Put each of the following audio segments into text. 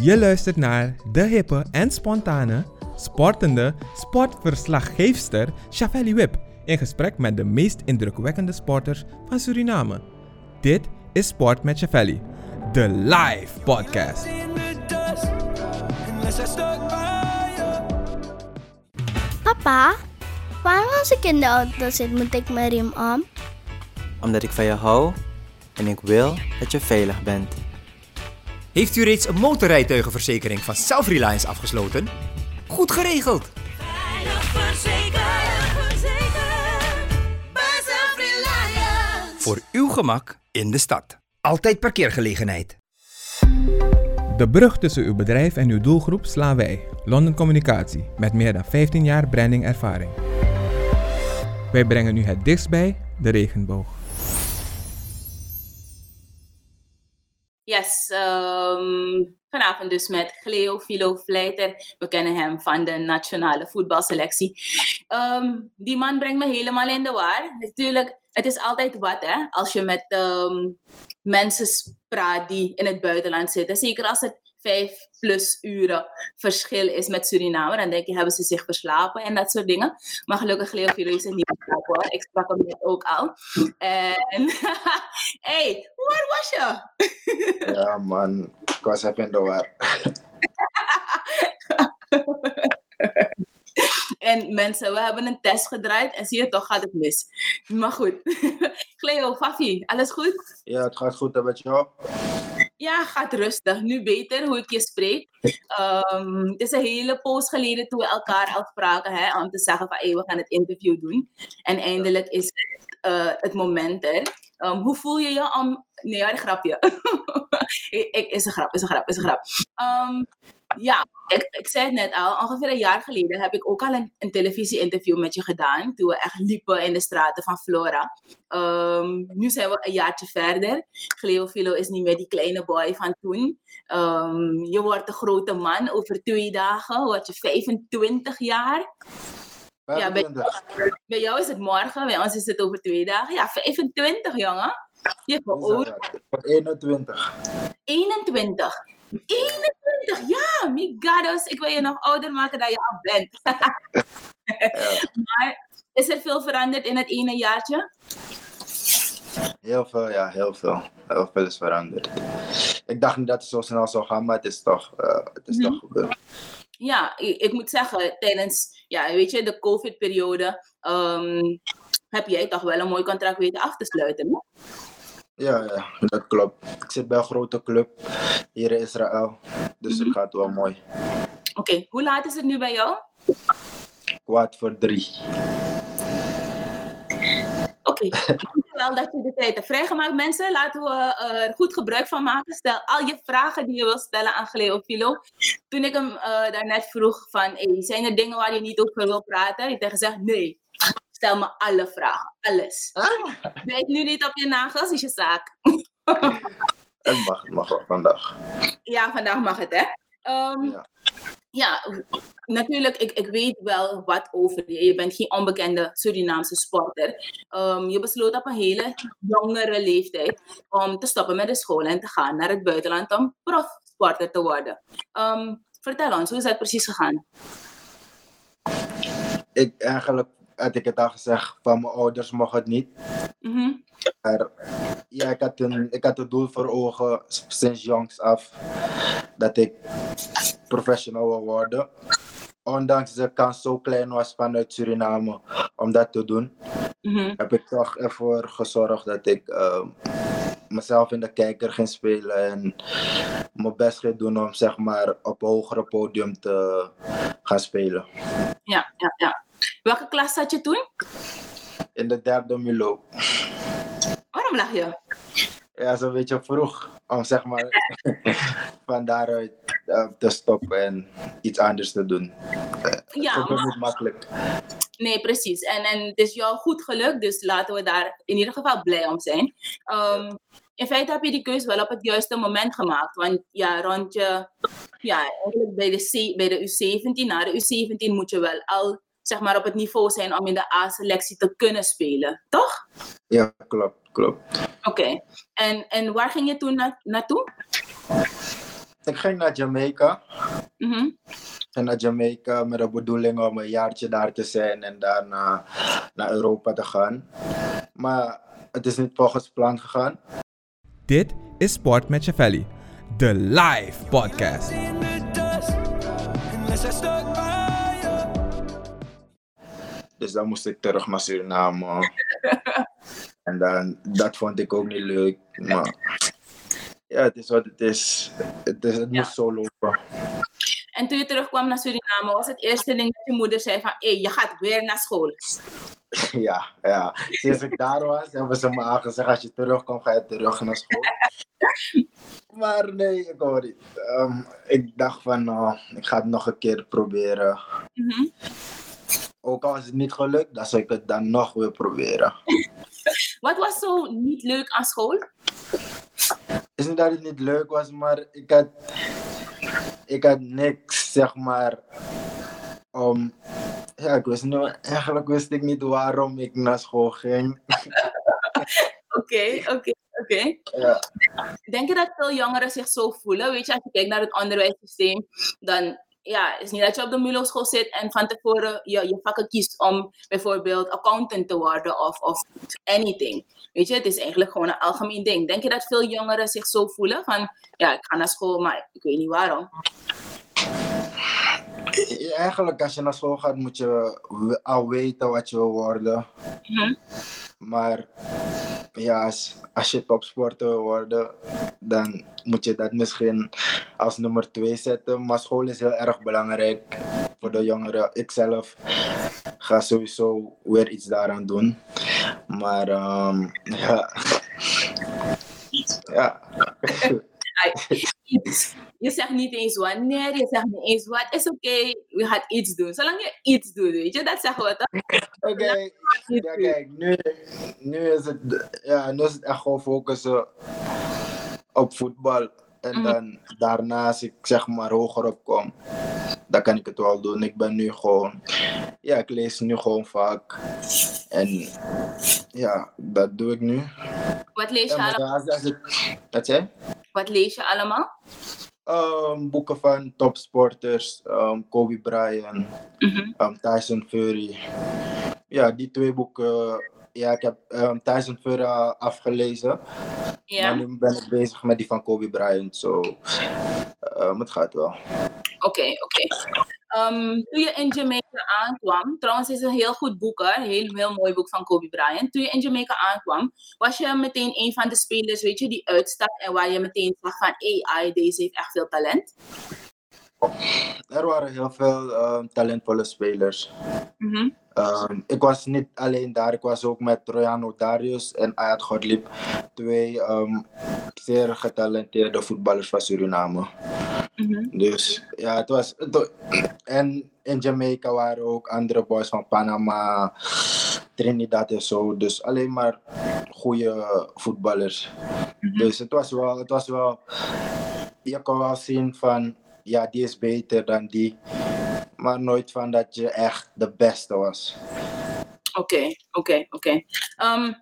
Je luistert naar de hippe en spontane, sportende sportverslaggeefster Chavelli Wip in gesprek met de meest indrukwekkende sporters van Suriname. Dit is Sport met Chavelli, de live podcast. Papa, waarom als ik in de auto zit moet ik mijn riem om? Omdat ik van je hou en ik wil dat je veilig bent. Heeft u reeds een motorrijtuigenverzekering van Self-Reliance afgesloten? Goed geregeld! Veilig verzekerd, verzekerd. Voor uw gemak in de stad. Altijd parkeergelegenheid. De brug tussen uw bedrijf en uw doelgroep slaan wij, London Communicatie, met meer dan 15 jaar brandingervaring. Wij brengen u het dichtst bij de regenboog. Yes, ehm, vanavond dus met Cleo Vleiter. We kennen hem van de nationale voetbalselectie. Ehm, die man brengt me helemaal in de war. Natuurlijk, het is altijd wat hè, als je met ehm, mensen praat die in het buitenland zitten. Zeker als het vijf plus uren verschil is met Suriname. Dan denk je, hebben ze zich verslapen en dat soort dingen. Maar gelukkig Cleo Philo is er niet hoor. Ik sprak hem net ook al. En, hey, waar was je? Ja, man. Ik was even in de war. En mensen, we hebben een test gedraaid en zie je toch gaat het mis. Maar goed. Cleo, Fafi, alles goed? Ja, het gaat goed hè, met jou. Ja, gaat rustig. Nu beter hoe ik je spreek. Ehm, het is een hele poos geleden toen we elkaar afspraken hè, om te zeggen van hey, we gaan het interview doen. En eindelijk is het, eh, het moment er. Ehm, hoe voel je je om... Nee, ja, een grapje. ik, ik- is een grap, is een grap, is een grap. Ehm, ja, ik, ik zei het net al, ongeveer een jaar geleden heb ik ook al een, een televisie-interview met je gedaan. Toen we echt liepen in de straten van Flora. Ehm, nu zijn we een jaartje verder. Cleo Philo is niet meer die kleine boy van toen. Ehm, je wordt een grote man. Over twee dagen word je 25 jaar. Ja, bij, 25. bij jou is het morgen, bij ons is het over twee dagen. Ja, 25 jongen. Je bent Hoe is oud. dat? Ik ben 21. 21. 21, ja, migados. Ik wil je nog ouder maken dan je al bent. maar is er veel veranderd in het ene jaartje? Heel veel, ja, heel veel. Heel veel is veranderd. Ik dacht niet dat het zo snel zou gaan, maar het is toch, eh, het is Mhm. toch gebeurd. Ja, ik, moet zeggen, tijdens ja, weet je, de COVID-periode ehm, heb jij toch wel een mooi contract weten af te sluiten. hè? Ja, ja, dat klopt. Ik zit bij een grote club hier in Israël. Dus Mhm. het gaat wel mooi. Oké, hoe laat is het nu bij jou? Kwart voor drie. Oké, dankjewel dat je de tijd hebt vrijgemaakt. Mensen, laten we eh, er goed gebruik van maken. Stel al je vragen die je wilt stellen aan Cleo Philo. Toen ik hem eh, daarnet vroeg van, hey, zijn er dingen waar je niet over wil praten? Heeft hij gezegd, nee, stel me alle vragen, alles. Bijt nu niet op je nagels, is je zaak. Het mag, het mag wel vandaag. Ja, vandaag mag het, hè? Ehm, Ja. ja, natuurlijk, ik, ik weet wel wat over je. Je bent geen onbekende Surinaamse sporter. Ehm, je besloot op een hele jongere leeftijd om te stoppen met de school en te gaan naar het buitenland om profsporter te worden. Ehm, vertel ons, hoe is dat precies gegaan? Ik, eigenlijk had ik het al gezegd, van mijn ouders mocht het niet. Mhm, Maar ja, ik had, een, ik had het doel voor ogen sinds jongs af dat ik professional wil worden. Ondanks de kans zo klein was vanuit Suriname om dat te doen, mhm, heb ik toch ervoor gezorgd dat ik ehm, mezelf in de kijker ging spelen en mijn best ging doen om zeg maar op een hogere podium te gaan spelen. Ja, ja, ja. Welke klas zat je toen? In de derde Milo. Waarom lag je? Ja, zo'n beetje vroeg om zeg maar van daaruit eh, te stoppen en iets anders te doen. Ja, is ook maar- niet makkelijk. Nee, precies. En, en het is jou goed gelukt, dus laten we daar in ieder geval blij om zijn. Ehm, in feite heb je die keuze wel op het juiste moment gemaakt. Want ja, rond je, ja, eigenlijk bij de, C, bij de U17, na de U17 moet je wel al zeg maar, op het niveau zijn om in de A-selectie te kunnen spelen, toch? Ja, klopt. klopt. Oké. En, en waar ging je toen na, naartoe? Ik ging naar Jamaica. Mhm. En naar Jamaica met de bedoeling om een jaartje daar te zijn en daarna naar Europa te gaan. Maar het is niet volgens plan gegaan. Dit is Sport met Chavelli, de live podcast. Dus dan moest ik terug naar Suriname. en dan, dat vond ik ook niet leuk. Maar ja, het is wat het is. Het, is, het Ja. moest zo lopen. En toen je terugkwam naar Suriname, was het eerste ding dat je moeder zei van, hé, je gaat weer naar school. Ja, ja. Sinds ik daar was, hebben ze me aangezegd, als je terugkomt, ga je terug naar school. Maar nee, ik hoor niet. Ehm, ik dacht van, nou, ik ga het nog een keer proberen. Mhm. Ook al is het niet gelukt, dan zou ik het dan nog weer proberen. Wat was zo niet leuk aan school? is niet dat het niet leuk was, maar ik had, ik had niks, zeg maar, om, ja, ik wist niet, eigenlijk wist ik niet waarom ik naar school ging. Oké, oké, oké. Denk je dat veel jongeren zich zo voelen? Weet je, als je kijkt naar het onderwijssysteem, dan ja, is niet dat je op de MULO school zit en van tevoren je, je vakken kiest om bijvoorbeeld accountant te worden of, of anything. Weet je, het is eigenlijk gewoon een algemeen ding. Denk je dat veel jongeren zich zo voelen van, ja, ik ga naar school, maar ik weet niet waarom. Ja, Eigenlijk, als je naar school gaat, moet je al weten wat je wil worden. Mhm. Maar ja, als, als je topsporter wil worden, dan moet je dat misschien als nummer twee zetten. Maar school is heel erg belangrijk voor de jongeren. Ik zelf ga sowieso weer iets daaraan doen. Maar ehm, ja. ja. Iets. Je zegt niet eens wanneer, je zegt niet eens wat. Is oké, we gaan iets doen. Zolang je iets doet, weet je, dat zeggen we toch? Oké, ja, kijk, nu, nu, is het, ja, nu is het echt gewoon focussen op voetbal. En Mhm. dan daarna, als ik zeg maar hoger op kom, dan kan ik het wel doen. Ik ben nu gewoon, ja, ik lees nu gewoon vaak. En ja, dat doe ik nu. Wat lees je allemaal? wat zei? Wat lees je allemaal? Ehm, boeken van topsporters, ehm, Kobe Bryant, ehm, Tyson Fury. Ja, die twee boeken. Ja, ik heb Tyson Fury afgelezen. Ja, Maar nu ben ik bezig met die van Kobe Bryant. Zo, het gaat wel. oké, oké. Ehm, toen je in Jamaica aankwam, trouwens is een heel goed boek? Een heel, heel mooi boek van Kobe Bryant. Toen je in Jamaica aankwam, was je meteen een van de spelers, weet je, die uitstak en waar je meteen zag van, ai, deze heeft echt veel talent. Er waren heel veel ehm, talentvolle spelers. Mhm. Ehm, ik was niet alleen daar, ik was ook met Royano Darius en Ayat Godlip. Twee ehm, zeer getalenteerde voetballers van Suriname. Mhm. Dus ja, het was. het en in Jamaica waren ook andere boys van Panama, Trinidad en zo. Dus alleen maar goede voetballers. Dus het was wel, het was wel. Je kon wel zien van, ja, die is beter dan die. Maar nooit van dat je echt de beste was. Oké, oké, oké. Ehm,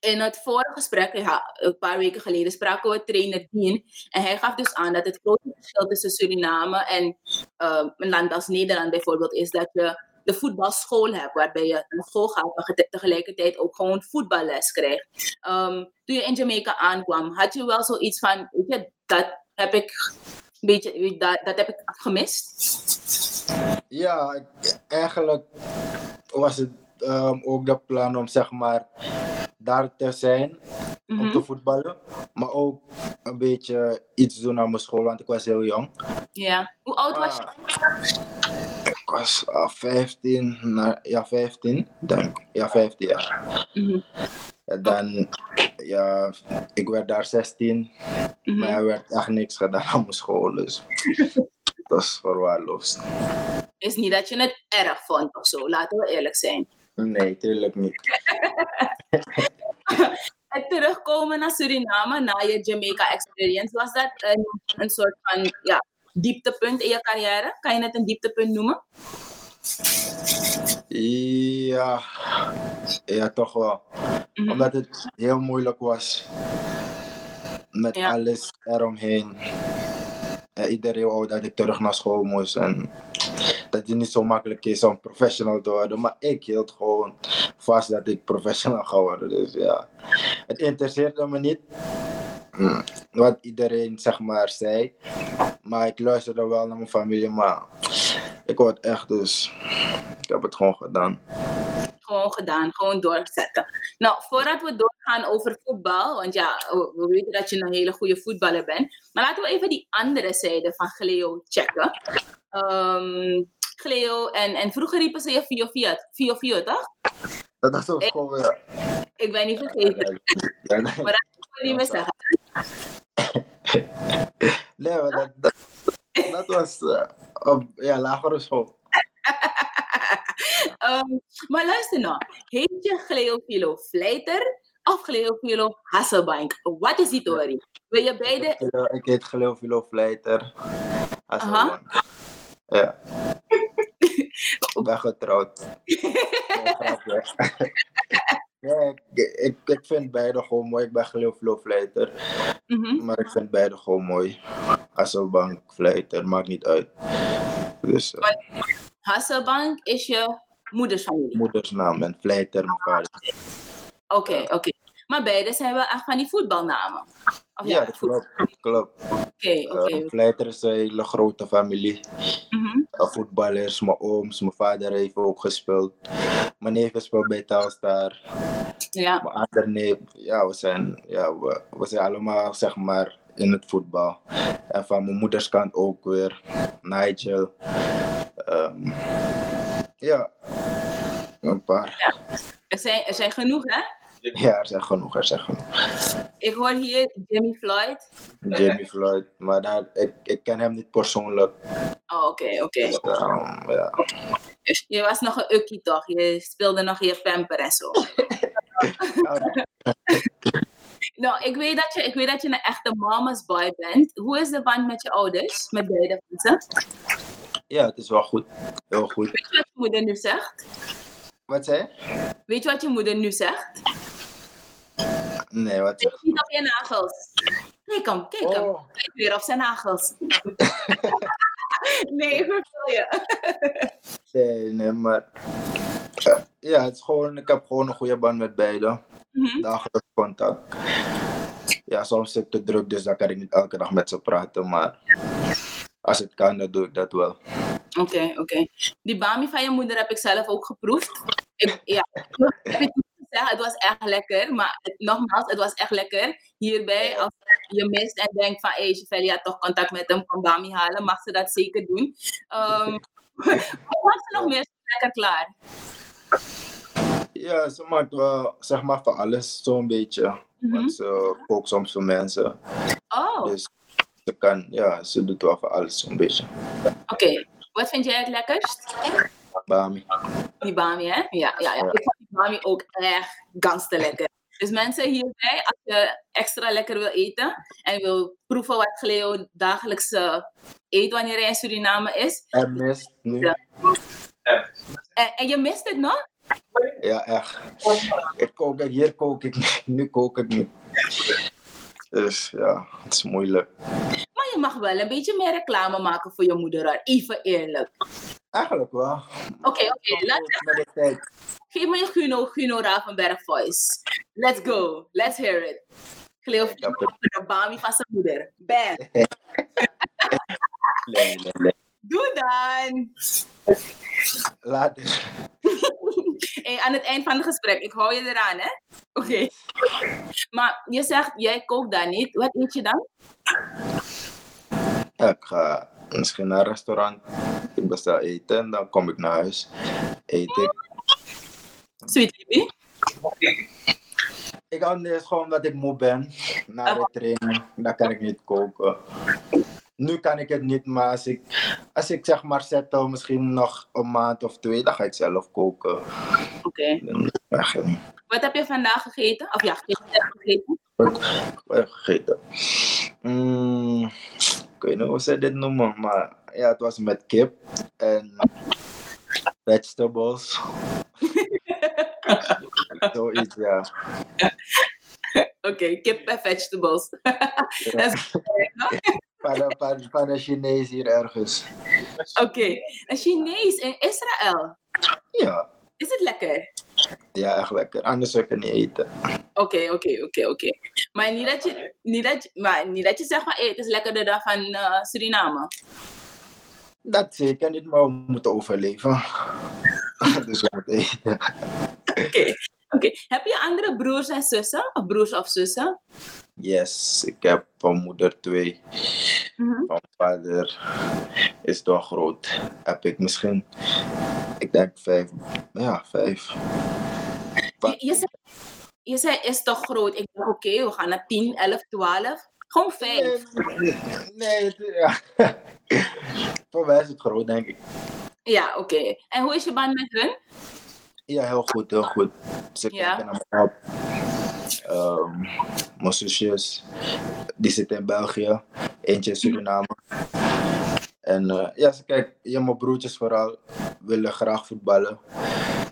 in het vorige gesprek, ja, een paar weken geleden, spraken we trainer Dean. En hij gaf dus aan dat het grote verschil tussen Suriname en ehm, een land als Nederland bijvoorbeeld is dat je de voetbalschool hebt, waarbij je naar school gaat, maar ge- tegelijkertijd ook gewoon voetballes krijgt. Ehm, toen je in Jamaica aankwam, had je wel zoiets van, weet je, dat heb ik, een beetje, dat, dat heb ik gemist? Ja, eigenlijk was het ehm, ook de plan om zeg maar daar te zijn om Mhm. te voetballen. Maar ook een beetje iets doen aan mijn school, want ik was heel jong. Ja. Hoe oud was je? Ik was ah, 15, na- ja 15, denk. Ja, 15 jaar. Mhm. En dan, ja, ik werd daar 16, Mhm. maar er werd echt niks gedaan aan mijn school, dus het was verwaarloosd. is niet dat je het erg vond of zo, laten we eerlijk zijn. Nee, tuurlijk niet. Het terugkomen naar Suriname na je Jamaica experience, was dat een, een soort van ja, dieptepunt in je carrière? Kan je het een dieptepunt noemen? Ja, ja, toch wel. Mhm. Omdat het heel moeilijk was. Met Ja. alles eromheen. En iedereen wou dat ik terug naar school moest. En dat het niet zo makkelijk is om professional te worden. Maar ik hield gewoon vast dat ik professional ga worden. Dus ja, het interesseerde me niet. Mm, Wat iedereen zeg maar zei. Maar ik luisterde wel naar mijn familie. Maar ik word echt dus. Ik heb het gewoon gedaan. Gewoon gedaan, gewoon doorzetten. Nou, voordat we doorgaan over voetbal, want ja, we we weten dat je een hele goede voetballer bent. Maar laten we even die andere zijde van Gleo checken. Ehm Gleo, en, en vroeger riepen ze je Fio Fiat, Fio Fio, toch? Dat is ook gewoon. Ik ben niet vergeten. Ja, nee. Maar dat moet je niet meer zeggen. Nee, maar dat, was op ja, lagere school. Ehm, maar luister nou, heet je Gleofilo Vleiter of Gleofilo Hasselbank? Wat is die story? Wil je beide? Ik heet Geloof Vilo Vleiter. Aha. Ja. Ik ben getrouwd. Ja, ik, ik, ik vind beide gewoon mooi. Ik ben Geloof Vilo Vleiter. Mhm. Maar ik vind beide gewoon mooi. Hasselbank, Vleiter, maakt niet uit. Dus eh, Hasselbank is je moedersfamilie. moedersnaam en Vleiter, mijn vader. Oké, oké. Maar beide zijn wel echt van die voetbalnamen. Of Ja, klopt. klopt. Oké, oké. Eh, Vleiter is een hele grote familie. Mhm. Uh, voetballers, mijn ooms, mijn vader heeft ook gespeeld. Mijn neef speelt bij Telstar. Ja, Mijn andere neef, ja, we zijn, ja, we, we zijn allemaal zeg maar in het voetbal. En van mijn moeders kant ook weer, Nigel. Ehm, ja, een paar. er zijn, er zijn genoeg, hè? Ja, er zijn genoeg, er zijn genoeg. Ik hoor hier Jimmy Floyd. Jamie Floyd, maar daar, ik, ik ken hem niet persoonlijk. Oh, oké, oké. Dus, ja. Dus Je was nog een ukkie, toch? Je speelde nog je pamper en zo. Nou, ik weet, dat je, ik weet dat je een echte mama's boy bent. Hoe is de band met je ouders? Met beide van ze? ja, het is wel goed. Heel goed. Weet je wat je moeder nu zegt? Wat zei? Weet je wat je moeder nu zegt? Nee, wat Kijk niet op je nagels. Kijk hem, kijk hem. Oh. Kijk weer op zijn nagels. nee, ik vertel je. Nee, nee, maar. Ja, het is gewoon, ik heb gewoon een goede band met beiden. Mhm. Dagelijks contact. Ja, soms is het te druk, dus dan kan ik niet elke dag met ze praten. Maar als het kan, dan doe ik dat wel. Oké, oké. Die bami van je moeder heb ik zelf ook geproefd. Ik, ja, ik heb het was echt lekker. Maar het- nogmaals, het was echt lekker. Hierbij, als je mist en denkt van, hé, hey, had toch contact met hem, kan bami halen, mag ze dat zeker doen. Ehm wat maakt ze nog meer lekker klaar? Ja, ze maakt wel, zeg maar, van alles zo'n beetje. Mhm. Want ze kookt soms voor mensen. Oh, Dus ze kan, ja, ze doet wel voor alles zo'n beetje. oké. Wat vind jij het lekkerst? Bami. Die bami, hè? Ja, ja, ja. Ja. Ik bami ook echt gangster lekker. Dus mensen hierbij, als je extra lekker wil eten en wil proeven wat Cleo dagelijks eet wanneer hij in Suriname is. En mist nu. Ja. En, en je mist het nog? Ja, echt. Ik kook, hier kook ik niet, nu kook ik niet. Dus ja, het is moeilijk. Maar je mag wel een beetje meer reclame maken voor je moeder, even eerlijk. Eigenlijk wel. Oké, oké. laat de tijd. Geef me je Guno, Guno Ravenberg voice. Let's go. Let's hear it. Cleo Ja, maar- de bami van zijn moeder. Bam. Nee, nee, nee. Doe dan. Later. Hey, aan het eind van het gesprek, ik hou je eraan, hè? Oké. Maar je zegt, jij kookt daar niet. Wat eet je dan? Ja, ik ga misschien naar een restaurant. Ik bestel eten en dan kom ik naar huis. Eet ik. Sweet baby. Ik eens gewoon omdat ik moe ben. Na de training, dan kan ik niet koken. Nu kan ik het niet, maar als ik, als ik zeg maar settle, misschien nog een maand of twee, dan ga ik zelf koken. Oké. Wat heb je vandaag gegeten? Of ja, gisteren je gegeten? Wat wat heb ik gegeten? Mm, ik weet niet hoe ze dit noemen, maar ja, het was met kip en vegetables. Zoiets, ja. Oké, kip en vegetables. Dat is- Van de Chinees hier ergens. Oké, een Chinees in Israël. Ja. Is het lekker? Ja, echt lekker. Anders zou ik het niet eten. Oké, oké, oké, oké. Maar niet dat je, niet dat je, maar niet dat je zegt van, hey, het is lekkerder dan van eh, Suriname. Dat zeker niet, maar we moeten overleven. dus we moeten eten. Oké, oké. Heb je andere broers en zussen? Of broers of zussen? Yes, ik heb van moeder twee. Mhm. Van vader is toch groot. Heb ik misschien, ik denk vijf. Ja, vijf. Je, je, zei, je zei, is toch groot? Ik dacht, oké, we gaan naar 10, 11, 12. Gewoon vijf. Nee, ja. Voor mij is het groot, denk ik. Ja, oké. En hoe is je band met hun? Ja, heel goed, heel goed. Ze kijken naar me op. Ehm, mijn zusjes, die zitten in België. Eentje in Suriname. En eh, ja, ze kijken, ja, mijn broertjes vooral willen graag voetballen.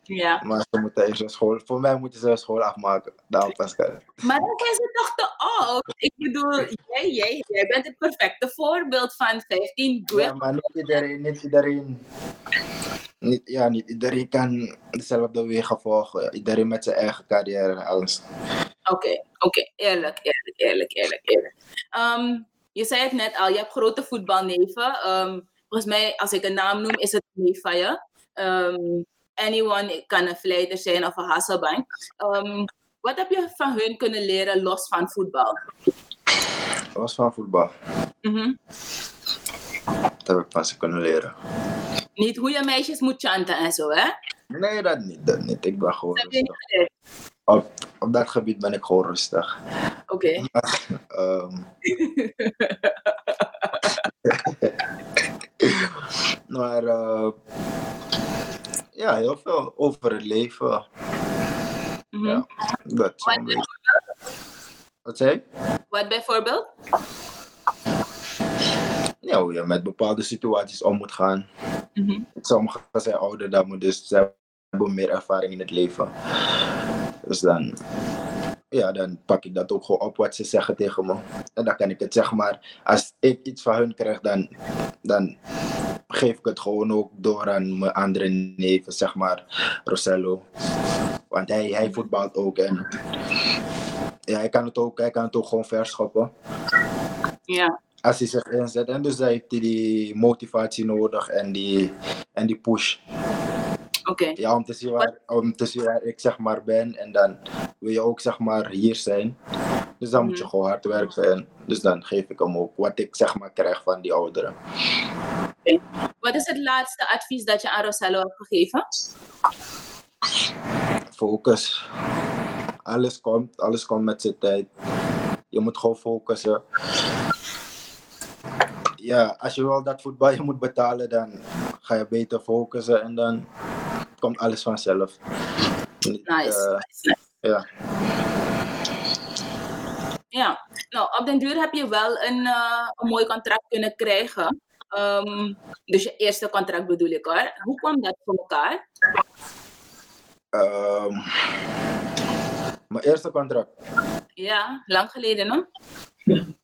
Ja. Maar ze moeten eerst naar school. Voor mij moeten ze school afmaken. Daarom pas kijken. Maar dan zijn ze toch te oud? Ik bedoel, jij, jij, jij bent het perfecte voorbeeld van 15. Doe Ja, het. maar niet iedereen, niet iedereen, niet, ja, niet iedereen kan dezelfde wegen volgen. Iedereen met zijn eigen carrière en alles. Oké, oké. Eerlijk, eerlijk, eerlijk, eerlijk, eerlijk. Ehm, je zei het net al, je hebt grote voetbalneven. Ehm, volgens mij, als ik een naam noem, is het een neef van je. Ehm, anyone kan een vlijter zijn of een Hasselbank. Wat heb je van hun kunnen leren los van voetbal? Was van voetbal. Mhm. Dat heb ik van ze kunnen leren. Niet hoe je meisjes moet chanten en zo, hè? Nee, dat niet. Dat niet. Ik ben gewoon rustig. Op, op dat gebied ben ik gewoon rustig. Oké. Ehm. maar eh, ja, heel veel over het leven. Mhm. Ja, dat Wat beetje. Wat zei? Wat bijvoorbeeld? Ja, hoe je met bepaalde situaties om moet gaan. Mhm. Sommigen zijn ouder dan me, dus ze hebben meer ervaring in het leven. Dus dan, ja, dan pak ik dat ook gewoon op wat ze zeggen tegen me. En dan kan ik het zeg maar, als ik iets van hun krijg, dan, dan geef ik het gewoon ook door aan mijn andere neven, zeg maar, Rosello. Want hij, hij voetbalt ook en ja, hij kan het ook, hij kan het ook gewoon verschoppen Ja. Als hij zich inzet. En dus heeft hij die motivatie nodig en die, en die push. Oké. Ja, om te, zien waar, om te zien waar ik zeg maar ben. En dan wil je ook zeg maar hier zijn. Dus dan moet je Mhm. gewoon hard werken. En dus dan geef ik hem ook wat ik zeg maar krijg van die ouderen. Wat is het laatste advies dat je aan Rosello hebt gegeven? Focus. Alles komt, alles komt met zijn tijd. Je moet gewoon focussen. Ja, als je wil dat voetbal je moet betalen, dan ga je beter focussen en dan komt alles vanzelf. Nice. eh, nice, ja. Ja, nou, op den duur heb je wel een, eh, een mooi contract kunnen krijgen. Ehm, dus je eerste contract bedoel ik hoor. Hoe kwam dat voor elkaar? Ehm, mijn eerste contract. Ja, lang geleden, no?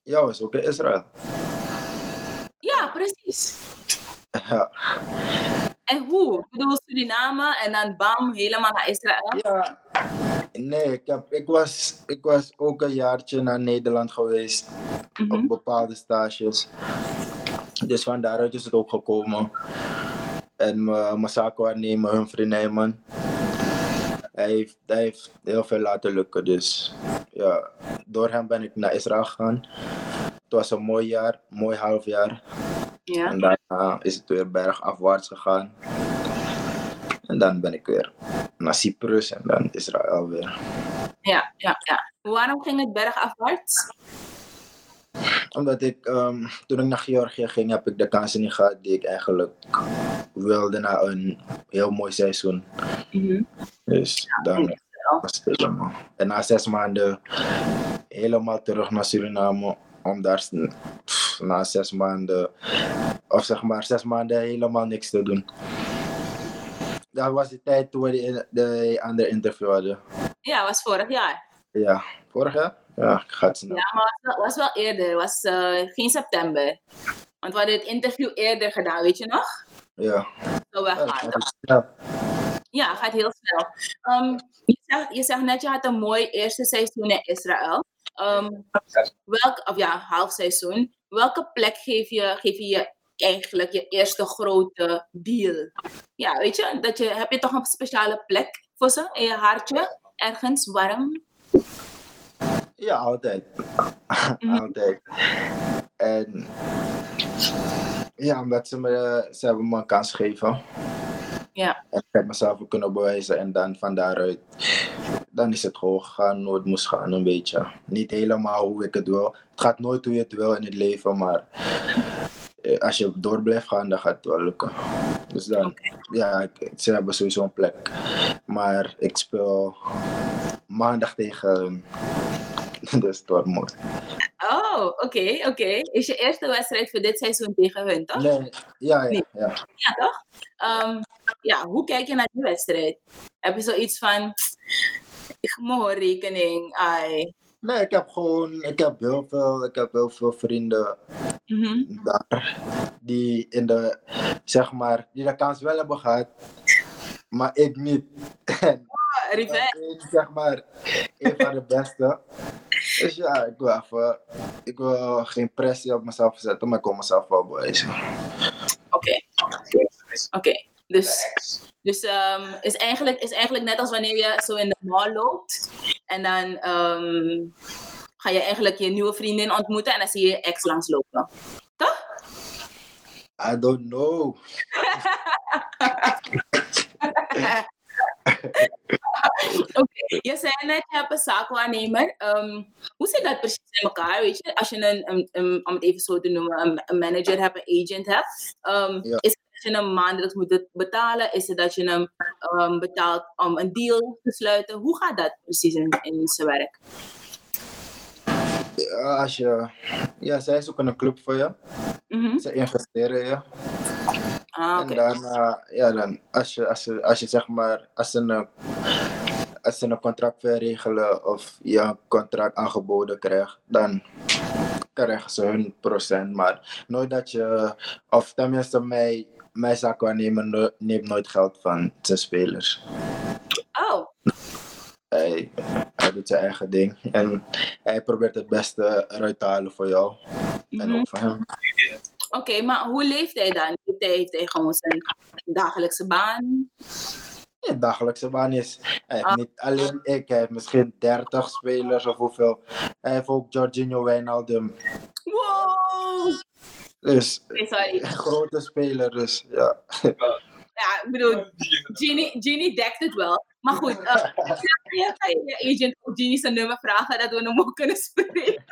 Ja, was ook in Israël. Ja, precies. Ja. En hoe? Ik bedoel Suriname en dan bam, helemaal naar Israël. ja. Nee, ik, heb, ik, was, ik was ook een jaartje naar Nederland geweest. Mhm. Op bepaalde stages. Dus van daaruit is het ook gekomen. En mijn mijn zaakwaarnemer, Humphrey Nijman. Hij heeft, hij heeft heel veel laten lukken. Dus ja, door hem ben ik naar Israël gegaan. Het was een mooi jaar, mooi half jaar. Ja. En daarna is het weer bergafwaarts gegaan. En dan ben ik weer naar Cyprus en dan Israël weer. Ja, ja, ja. Waarom ging het bergafwaarts? Omdat ik, ehm, toen ik naar Georgië ging, heb ik de kansen niet gehad die ik eigenlijk wilde na een heel mooi seizoen. Mhm. Dus dan was het helemaal. En na zes maanden helemaal terug naar Suriname. Om daar pff, na zes maanden, of zeg maar zes maanden helemaal niks te doen. Dat was de tijd toen we de, de andere interview hadden. Ja, was vorig jaar. Ja, vorig jaar? Ja, gaat snel. Ja, maar was wel, was wel eerder. was eh, geen september. Want we hadden het interview eerder gedaan, weet je nog? Ja. Zo Ja, is snel. Ja, gaat heel snel. Ehm, je, zegt, je zegt net, je had een mooi eerste seizoen in Israël. Ehm, welk, of ja, half seizoen. Welke plek geef je, geef je je eigenlijk je eerste grote deal? Ja, weet je, dat je, heb je toch een speciale plek voor ze in je hartje? Ergens warm? Ja, altijd. altijd. En ja, omdat ze me, ze hebben me een kans gegeven. Ja. En ik heb mezelf kunnen bewijzen en dan van daaruit, dan is het gewoon gegaan hoe het moest gaan een beetje. Niet helemaal hoe ik het wil. Het gaat nooit hoe je het wil in het leven, maar eh, als je door blijft gaan, dan gaat het wel lukken. Dus dan, ja, ik, ze hebben sowieso een plek. Maar ik speel maandag tegen de Stormmoord. Oh, oké, oké. Is je eerste wedstrijd voor dit seizoen tegen hun, toch? Nee, ja, ja, ja. Ja, toch? Ehm, ja, hoe kijk je naar die wedstrijd? Heb je zoiets van, rekening, ai. Nee, ik heb gewoon, ik heb heel veel, ik heb heel veel vrienden Mhm. daar die in de, zeg maar, die de kans wel hebben gehad, maar ik niet. En Ah, Revenge. ik zeg maar, een van de beste. Dus ja, ik wil even, ik wil geen pressie op mezelf zetten, maar ik wil mezelf wel bewijzen. Oké. Oké. Dus, dus ehm, is, eigenlijk, is eigenlijk net als wanneer je zo in de mall loopt. En dan ehm, ga je eigenlijk je nieuwe vriendin ontmoeten en dan zie je je ex langslopen. Toch? I don't know. Oké, je zei net, je hebt een zaakwaarnemer. Ehm, hoe zit dat precies in elkaar? Weet je, als je een, om het even zo te noemen, een, manager hebt, een agent hebt, Ja. is het dat je hem maandelijks moet betalen? Is het dat je hem ehm, betaalt om een deal te sluiten? Hoe gaat dat precies in, in zijn werk? Ja, als je, ja, zij zoeken een club voor je, Mhm. ze investeren in je. Ah, oké. En daarna, ja, dan, als je, als je, als je zeg maar, als ze een, als ze een contract verregelen of je een contract aangeboden krijgt, dan krijgen ze hun procent. Maar nooit dat je, of tenminste, mij, mijn zaakwaarnemer no- neemt nooit geld van zijn spelers. Oh, Hij, hij doet zijn eigen ding en hij probeert het beste eruit te halen voor jou en mhm. ook voor hem. oké, maar hoe leeft hij dan? Heeft hij, gewoon zijn dagelijkse baan? Ja, dagelijkse baan is. Hij heeft Ah. niet alleen ik, hij heeft misschien 30 spelers of hoeveel. Hij heeft ook Jorginho Wijnaldum. Wow! Dus sorry. een grote speler, dus ja. Ja, ik bedoel, Ginny, Ginny dekt het wel. Maar goed, uh, je ga je agent ook Ginny zijn nummer vragen, dat we hem ook kunnen spreken.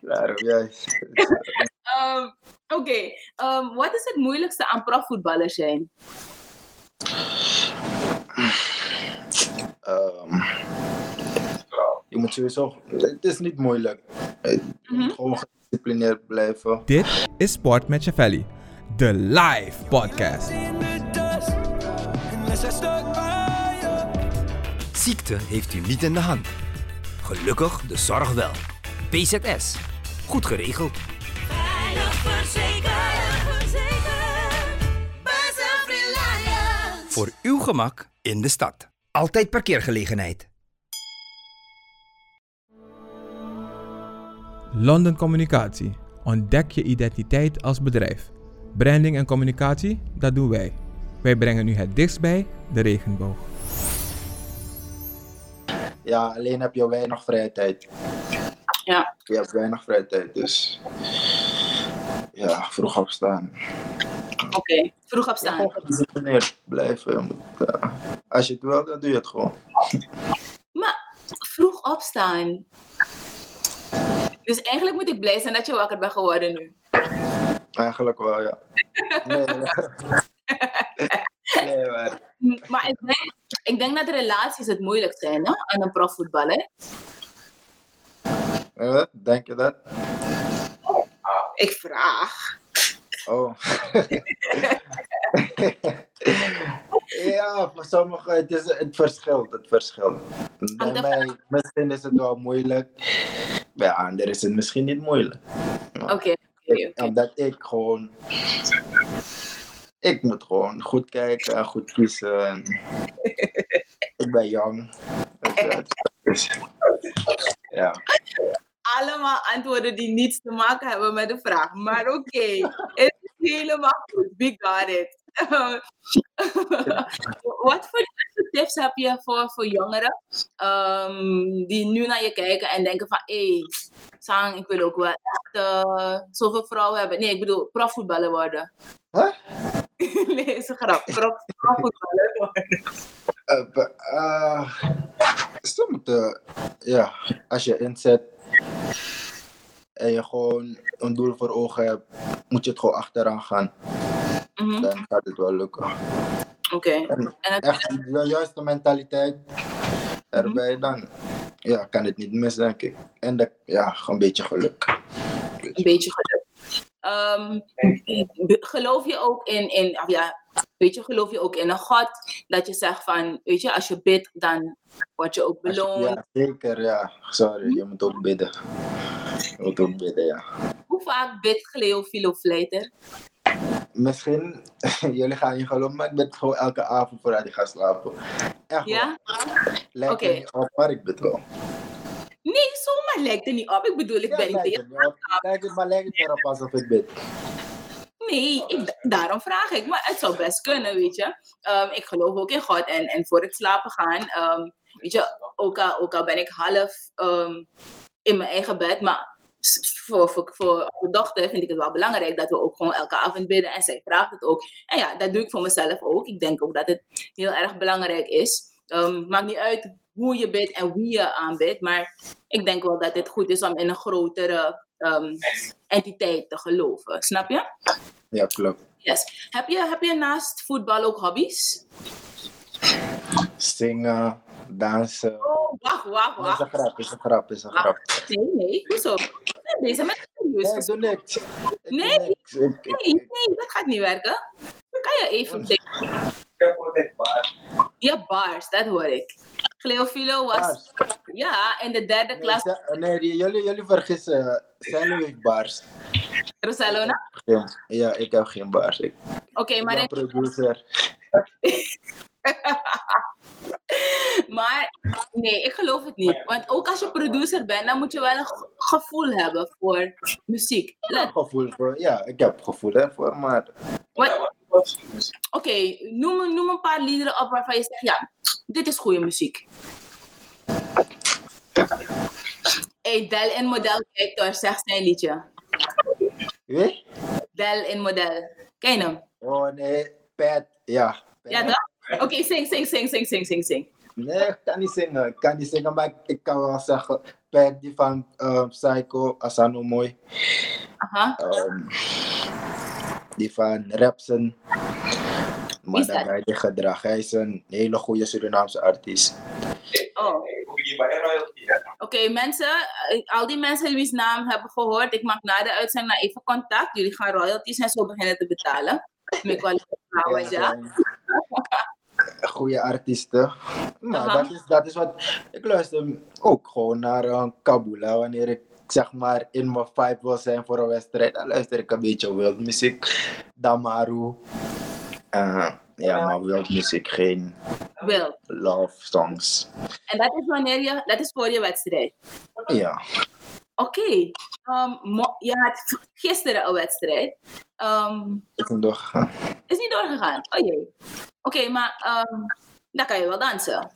Daarom juist. Ehm, Oké, ehm, wat is het moeilijkste aan profvoetballers zijn? Ehm, je moet sowieso, het is niet moeilijk. Je Mhm. gewoon gedisciplineerd blijven. Dit is Sport met Chavelli, de live podcast. Ziekte heeft u niet in de hand. Gelukkig de zorg wel. PZS. Goed geregeld. Veilig verzekerd. Voor uw gemak in de stad. Altijd parkeergelegenheid. London Communicatie. Ontdek je identiteit als bedrijf. Branding en communicatie, dat doen wij. Wij brengen u het dichtst bij de regenboog. Ja, alleen heb je weinig vrije tijd. Ja. Je hebt weinig vrije tijd, dus ja, vroeg opstaan. Oké, vroeg opstaan. gewoon gedisciplineerd blijven. Je moet, eh, als je het wil, dan doe je het gewoon. Maar vroeg opstaan. Dus eigenlijk moet ik blij zijn dat je wakker bent geworden nu. Eigenlijk wel, ja. Nee, nee. nee maar Maar ik denk, ik denk dat relaties het moeilijkst zijn hè, aan een profvoetballer. eh, denk je dat? Ik vraag. Oh. Ja, voor sommigen, het, is, het verschilt, het verschilt. Bij mij, misschien is het wel moeilijk. Bij anderen is het misschien niet moeilijk. Oké. Omdat ik gewoon... Ik moet gewoon goed kijken en goed kiezen. En ik ben jong. Ja. allemaal antwoorden die niets te maken hebben met de vraag. Maar oké, het is helemaal goed. We got it. Wat voor tips heb je voor, voor jongeren ehm, die nu naar je kijken en denken van hé, hey, Sang, ik wil ook wel echt eh, zoveel vrouwen hebben. Nee, ik bedoel profvoetballer worden. Huh? nee, is een grap. Prof, profvoetballer worden. Eh, eh, ze moeten, ja, als je inzet en je gewoon een doel voor ogen hebt, moet je het gewoon achteraan gaan. Mhm, Dan gaat het wel lukken. Oké. En echt de juiste mentaliteit erbij, dan ja, kan het niet mis, denk ik. En de, ja, een beetje geluk. een beetje geluk. Ehm, geloof je ook in, in ja, weet je, geloof je ook in een God? Dat je zegt van, weet je, als je bidt, dan word je ook je- beloond. Ja, zeker, ja. Sorry, je moet ook bidden. Je moet ook bidden, ja. Hoe vaak bidt Cleo Philo Vleiter? Misschien, jullie gaan niet geloven, maar ik bid gewoon elke avond voordat ik ga slapen. Echt Ja? Lijkt er niet op, maar ik bid wel. Nee, zomaar lijkt er niet op. Ik bedoel, ik Ja, ben niet tegen. Lijkt het, maar lijkt het erop alsof ik bid. Nee, ik, daarom vraag ik. Maar het zou best kunnen, weet je. Ehm, ik geloof ook in God. En, en voor ik slapen gaan, ehm, weet je, ook al, ook al ben ik half ehm, in mijn eigen bed, maar voor, voor, voor de dochter vind ik het wel belangrijk dat we ook gewoon elke avond bidden. En zij vraagt het ook. En ja, dat doe ik voor mezelf ook. Ik denk ook dat het heel erg belangrijk is. Ehm, maakt niet uit hoe je bidt en wie je aanbidt, maar ik denk wel dat het goed is om in een grotere ehm, entiteit te geloven. Snap je? Ja, klopt. Yes. Heb je, heb je naast voetbal ook hobby's? Zingen, dansen. Oh, wacht, wacht, Is een wacht. grap, is een grap, is een grap. Nee, nee, hoezo? Ik ben bezig met Nee, ik serieus. doe niks. Ik Nee. Ik- ik- Nee, nee, dat gaat niet werken. Kan je even denken? Ja, bars, dat hoor ik. Cleofilo was, Bars. ja, in de derde Nee, klas. nee, jullie, jullie vergissen. Zijn heeft bars? Geen- Ja, ik heb geen bars. Ik, Oké, ik maar, ben in- producer. maar nee, ik geloof het niet. Want ook als je producer bent, dan moet je wel een ge- gevoel hebben voor muziek. Ik heb gevoel voor, ja, ik heb gevoel ervoor, maar Oké, noem, noem een paar liederen op waarvan je zegt, ja, dit is goede muziek. Hey, Del in Model, kijk door, zeg zijn liedje. wie? Del in Model. Ken je hem? Oh nee, Pat, ja. Pat. Ja, toch? Oké, zing, zing, zing, zing, zing, zing, zing. Nee, ik kan niet zingen. Ik kan niet zingen, maar ik, kan wel zeggen, Pat die van eh, Psycho, Asano Mooi. Aha. Ehm, die van Rapsen. Maar dan die gedrag. Hij is een hele goede Surinaamse artiest. Oh. Oké, mensen, eh, al die mensen wie's naam hebben gehoord, ik maak na de uitzending even contact. Jullie gaan royalties en zo beginnen te betalen. Ja. Eh, Goede artiesten. Maar Aha. dat, is, dat is wat. Ik luister ook gewoon naar uh, Kabula wanneer ik zeg maar in mijn vibe wil zijn voor een wedstrijd. Dan luister ik een beetje wild muziek. Damaru. Eh, ja, maar wild muziek, geen love songs. En dat is wanneer je, dat is voor je wedstrijd. Ja. Oké, ehm, mo- je had gisteren een wedstrijd. Ehm, Ik ben doorgegaan. is niet doorgegaan. Oh jee. Oké, maar ehm, dan kan je wel dansen.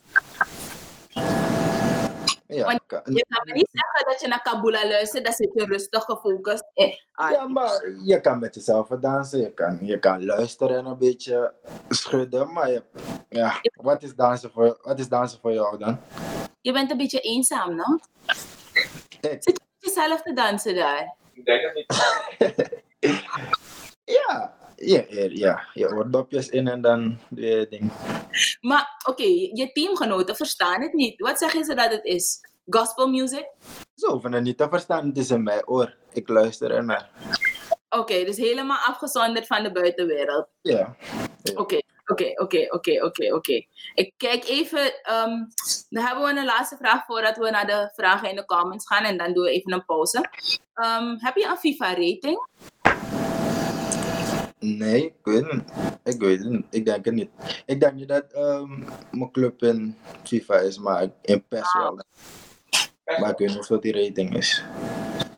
Ja, Want Je kan me niet zeggen dat je naar Kabula luistert, dan zit je rustig gefocust. in- ah, Ja, maar je kan met jezelf dansen, je kan, je kan luisteren en een beetje schudden, maar je, ja, wat is, dansen voor, wat is dansen voor jou dan? Je bent een beetje eenzaam, no? Ik, Zit jezelf te dansen daar? ja, ja, ja, ja, je oordopjes in en dan doe je ding. Maar oké, je teamgenoten verstaan het niet. Wat zeggen ze dat het is? Gospel music? Ze hoeven het niet te verstaan, het is in mijn oor. Ik luister ernaar. Oké, dus helemaal afgezonderd van de buitenwereld. Ja, Oké, Oké, oké, oké, oké, oké. Ik kijk even. ehm, dan hebben we een laatste vraag voordat we naar de vragen in de comments gaan. En dan doen we even een pauze. Ehm, heb je een FIFA-rating? Nee, ik weet niet. Ik weet het niet. Ik denk het niet. Ik denk niet dat ehm, mijn club in FIFA is, maar in PES wel. Maar ik weet niet hoeveel die rating is.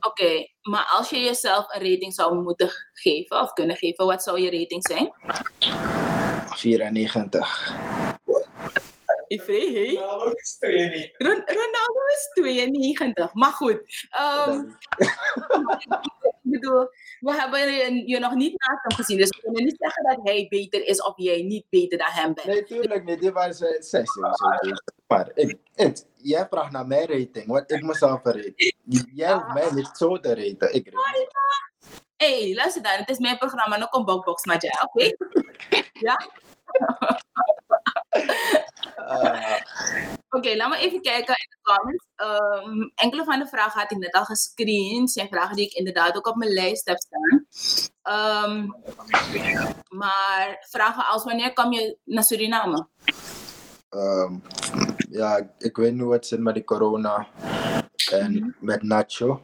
Oké, maar als je jezelf een rating zou moeten geven of kunnen geven, wat zou je rating zijn? 94. Ifree, hey? Ron- Ronaldo is 92. Maar goed. ehm, ik bedoel, we hebben je, nog niet naast hem gezien. Dus we kunnen niet zeggen dat hij beter is of jij niet beter dan hem bent. Nee, tuurlijk niet. Die waren ze zij sowieso beter. Maar ik, het, jij vraagt naar mijn rating, wat ik mezelf rate. Jij hoeft mij niet zo te raten. Ik rate. Hé, hey, luister dan. Het is mijn programma. Nog een box, maar ja, oké? ja? Eh, Oké, laten we even kijken in de comments. Ehm, enkele van de vragen had ik net al gescreend. zijn vragen die ik inderdaad ook op mijn lijst heb staan. Ehm, maar vragen als wanneer kom je naar Suriname? ehm, ja, ik weet niet wat zit met die corona en met Nacho.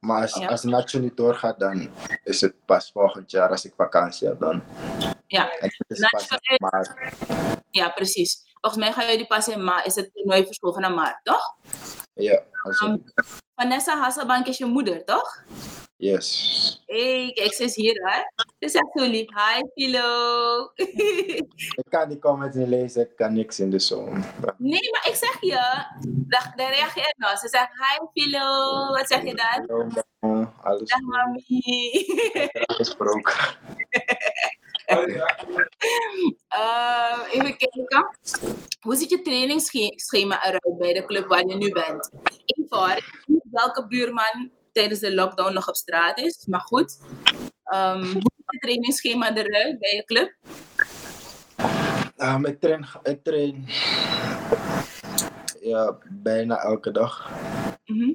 Maar als, Ja. als Nacho niet doorgaat, dan is het pas volgend jaar als ik vakantie heb. Dan. Ja, maar ja, precies. Volgens mij ga je die pas in maart. Is het toernooi verschoven naar maart, toch? ja, Ehm, Vanessa Hasselbank is je moeder, toch? yes. Hey, kijk, ze is hier, hè? Ze zegt zo lief. Hi, Philo. Ik kan die comments niet lezen, ik kan niks in de zomer. nee, maar ik zeg je. Daar, reageer nou. Ze zegt, hi, Philo. Wat zeg je dan? Hallo, alles Dag, goed. mami. gesproken. Eh, even kijken. Hoe ziet je trainingsschema eruit bij de club waar je nu bent? Niet welke buurman tijdens de lockdown nog op straat is, maar goed. Ehm, hoe ziet je trainingsschema eruit bij je club? Um, ik, train, ik train ja, bijna elke dag. Mhm.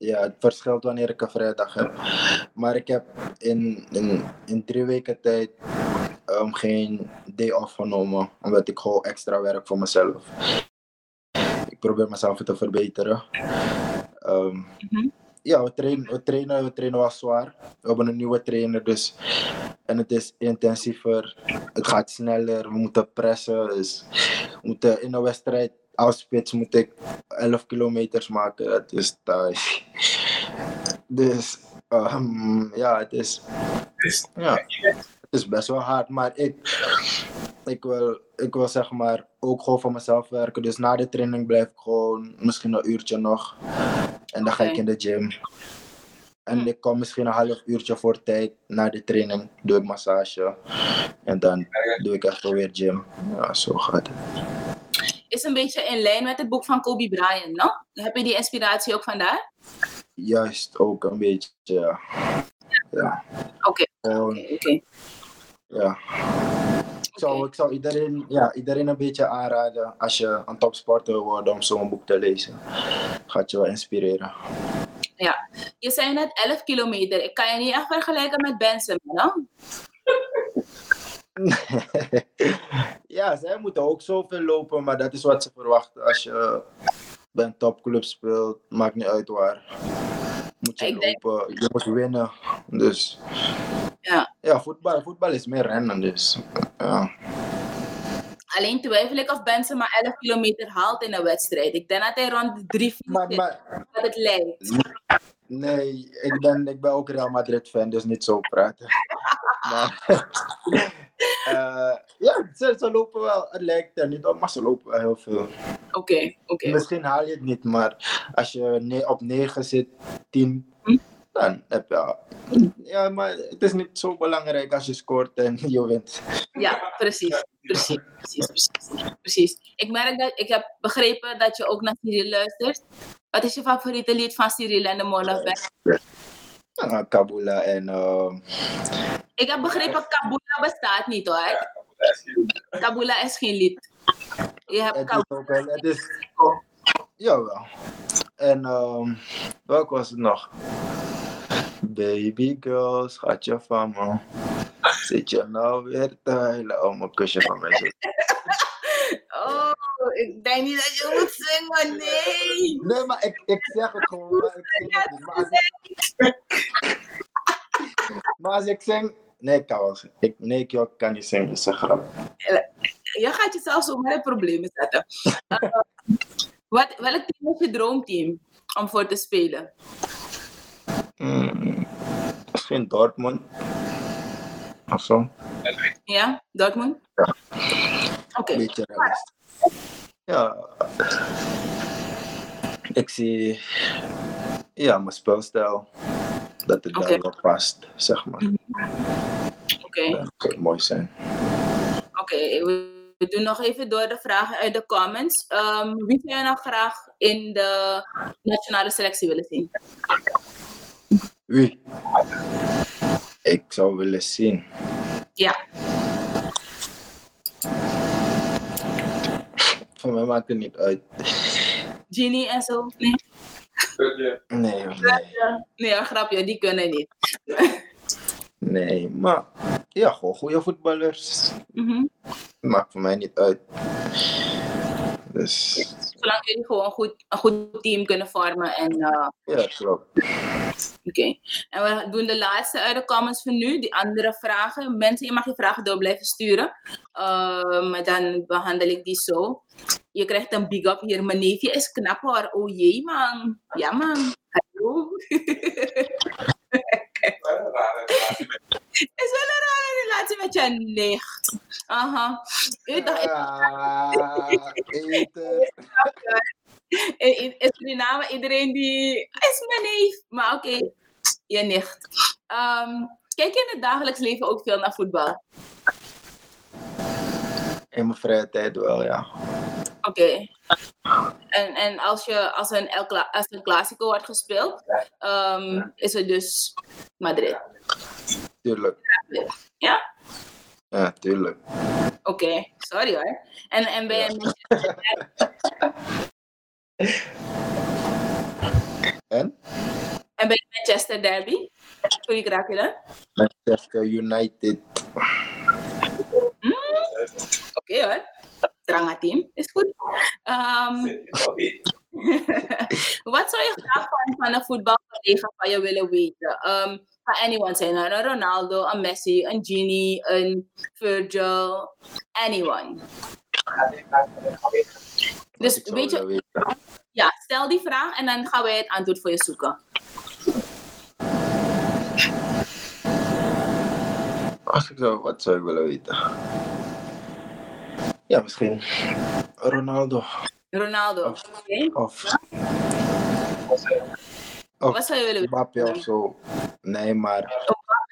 Ja, het verschilt wanneer ik een vrijdag heb. Maar ik heb in, in, in drie weken tijd um, geen day off genomen. Omdat ik gewoon extra werk voor mezelf. Ik probeer mezelf te verbeteren. Um, Mhm. Ja, we trainen, we, trainen, we trainen wel zwaar. We hebben een nieuwe trainer, dus. En het is intensiever. Het gaat sneller. We moeten pressen. Dus we moeten in een wedstrijd als spits moet ik 11 kilometers maken. Dat is thuis. Dus ehm, ja, het is, ja, het is best wel hard. Maar ik, ik, wil, ik wil zeg maar ook gewoon voor mezelf werken. Dus na de training blijf ik gewoon misschien een uurtje nog. En dan ga ik in de gym. En Hmm. ik kom misschien een half uurtje voor tijd na de training. Doe ik massage. En dan doe ik echt weer gym. Ja, zo gaat het. Is een beetje in lijn met het boek van Kobe Bryant, no? Heb je die inspiratie ook vandaar? Juist ook een beetje, ja. Ja, Oké, oké, oké. ja. Ik zou, ik zou iedereen, ja, iedereen een beetje aanraden als je een topsporter wil worden om zo'n boek te lezen. Gaat je wel inspireren. Ja. Je zei net 11 kilometer. Ik kan je niet echt vergelijken met Benson, no? ja, zij moeten ook zoveel lopen, maar dat is wat ze verwachten als je bij een topclub speelt. Maakt niet uit waar. Moet je Ik denk- lopen, je moet winnen. Dus Ja. ja, voetbal, voetbal is meer rennen. Dus ja. Alleen twijfel ik of Benson maar 11 kilometer haalt in een wedstrijd. Ik denk dat hij rond de 3 Maar, maar dat het lijkt. nee, ik ben, ik ben ook Real Madrid fan, dus niet zo praten. maar eh, ja, ze, ze lopen wel, het lijkt er niet op, maar ze lopen wel heel veel. Oké, oké. Misschien haal je het niet, maar als je op 9 zit, 10, Hm? dan heb je. Ja, maar het is niet zo belangrijk als je scoort en je wint. Ja, precies. Precies, precies, precies. precies. Ik merk dat, ik heb begrepen dat je ook naar Cyril luistert. Wat is je favoriete lied van Cyril en de? Ja, Kabula en. ehm, Ik heb begrepen, Kabula bestaat niet hoor. Kabula is geen lied. Je hebt is Kabula. ook wel. Het is, jawel. En ehm welk was het nog? Baby girl, schatje van me. Zit je nou weer te huilen om een kusje van mij? Oh, ik denk niet dat je moet zingen, nee. Nee, maar ik, ik zeg het gewoon. Maar ik zing het niet. Maar als ik, maar als ik zing... Nee, Kous. Ik, nee, ik kan niet zingen. Dat is een grap. Je gaat jezelf zomaar in problemen zetten. Eh, wat, welk team is je droomteam om voor te spelen? Hmm, misschien Dortmund. Of zo. Ja, Dortmund? Ja. Oké. Ja. Ik zie... Ja, mijn spelstijl. Dat het daar wel past, zeg maar. Oké. Dat zou mooi zijn. Oké, we we doen nog even door de vragen uit de comments. Ehm, wie zou je nou graag in de nationale selectie willen zien? Wie? Ik zou willen zien. Ja, Voor mij maakt het niet uit. Genie en zo? Nee, Nee, hoor, nee. nee een grapje, die kunnen niet. Nee, maar... Ja, gewoon goede voetballers. Mhm. Maakt voor mij niet uit. Dus... Zolang jullie gewoon een goed, een goed team kunnen vormen. En, eh, Ja, klopt. Oké, en we doen de laatste uit de comments voor nu. Die andere vragen. Mensen, je mag je vragen door blijven sturen. Eh, maar dan behandel ik die zo. Je krijgt een big up hier. Mijn neefje is knap hoor. Oh jee man. Ja man. Hallo. is wel een rare relatie met je nicht. Aha. U dacht, Ah, eten. in, in, in Suriname, iedereen die is mijn neef. Maar oké, je nicht. Ehm, kijk je in het dagelijks leven ook veel naar voetbal? In mijn vrije tijd wel, ja. Oké. En, en als, je, als, een, El als een Clasico wordt gespeeld, ehm, is het dus Madrid. Tuurlijk. Ja? Ja, tuurlijk. Oké, sorry hoor. En, en ben je En? en ben je Manchester Derby? Sorry, raak je dat? Manchester United. Oké hoor. Tranga team, is goed. Ehm, wat zou je graag van, van een voetbalcollega van je willen weten? Ehm kan anyone zijn, een Ronaldo, een Messi, een Genie, een Virgil, anyone. Dus zou weet je, weten. ja, stel die vraag en dan gaan wij het antwoord voor je zoeken. Als ik zo, wat zou ik willen weten? Ja, misschien Ronaldo. Ronaldo, Of-? Of, of Wat zou je willen weten? Mbappé of zo. Nee, maar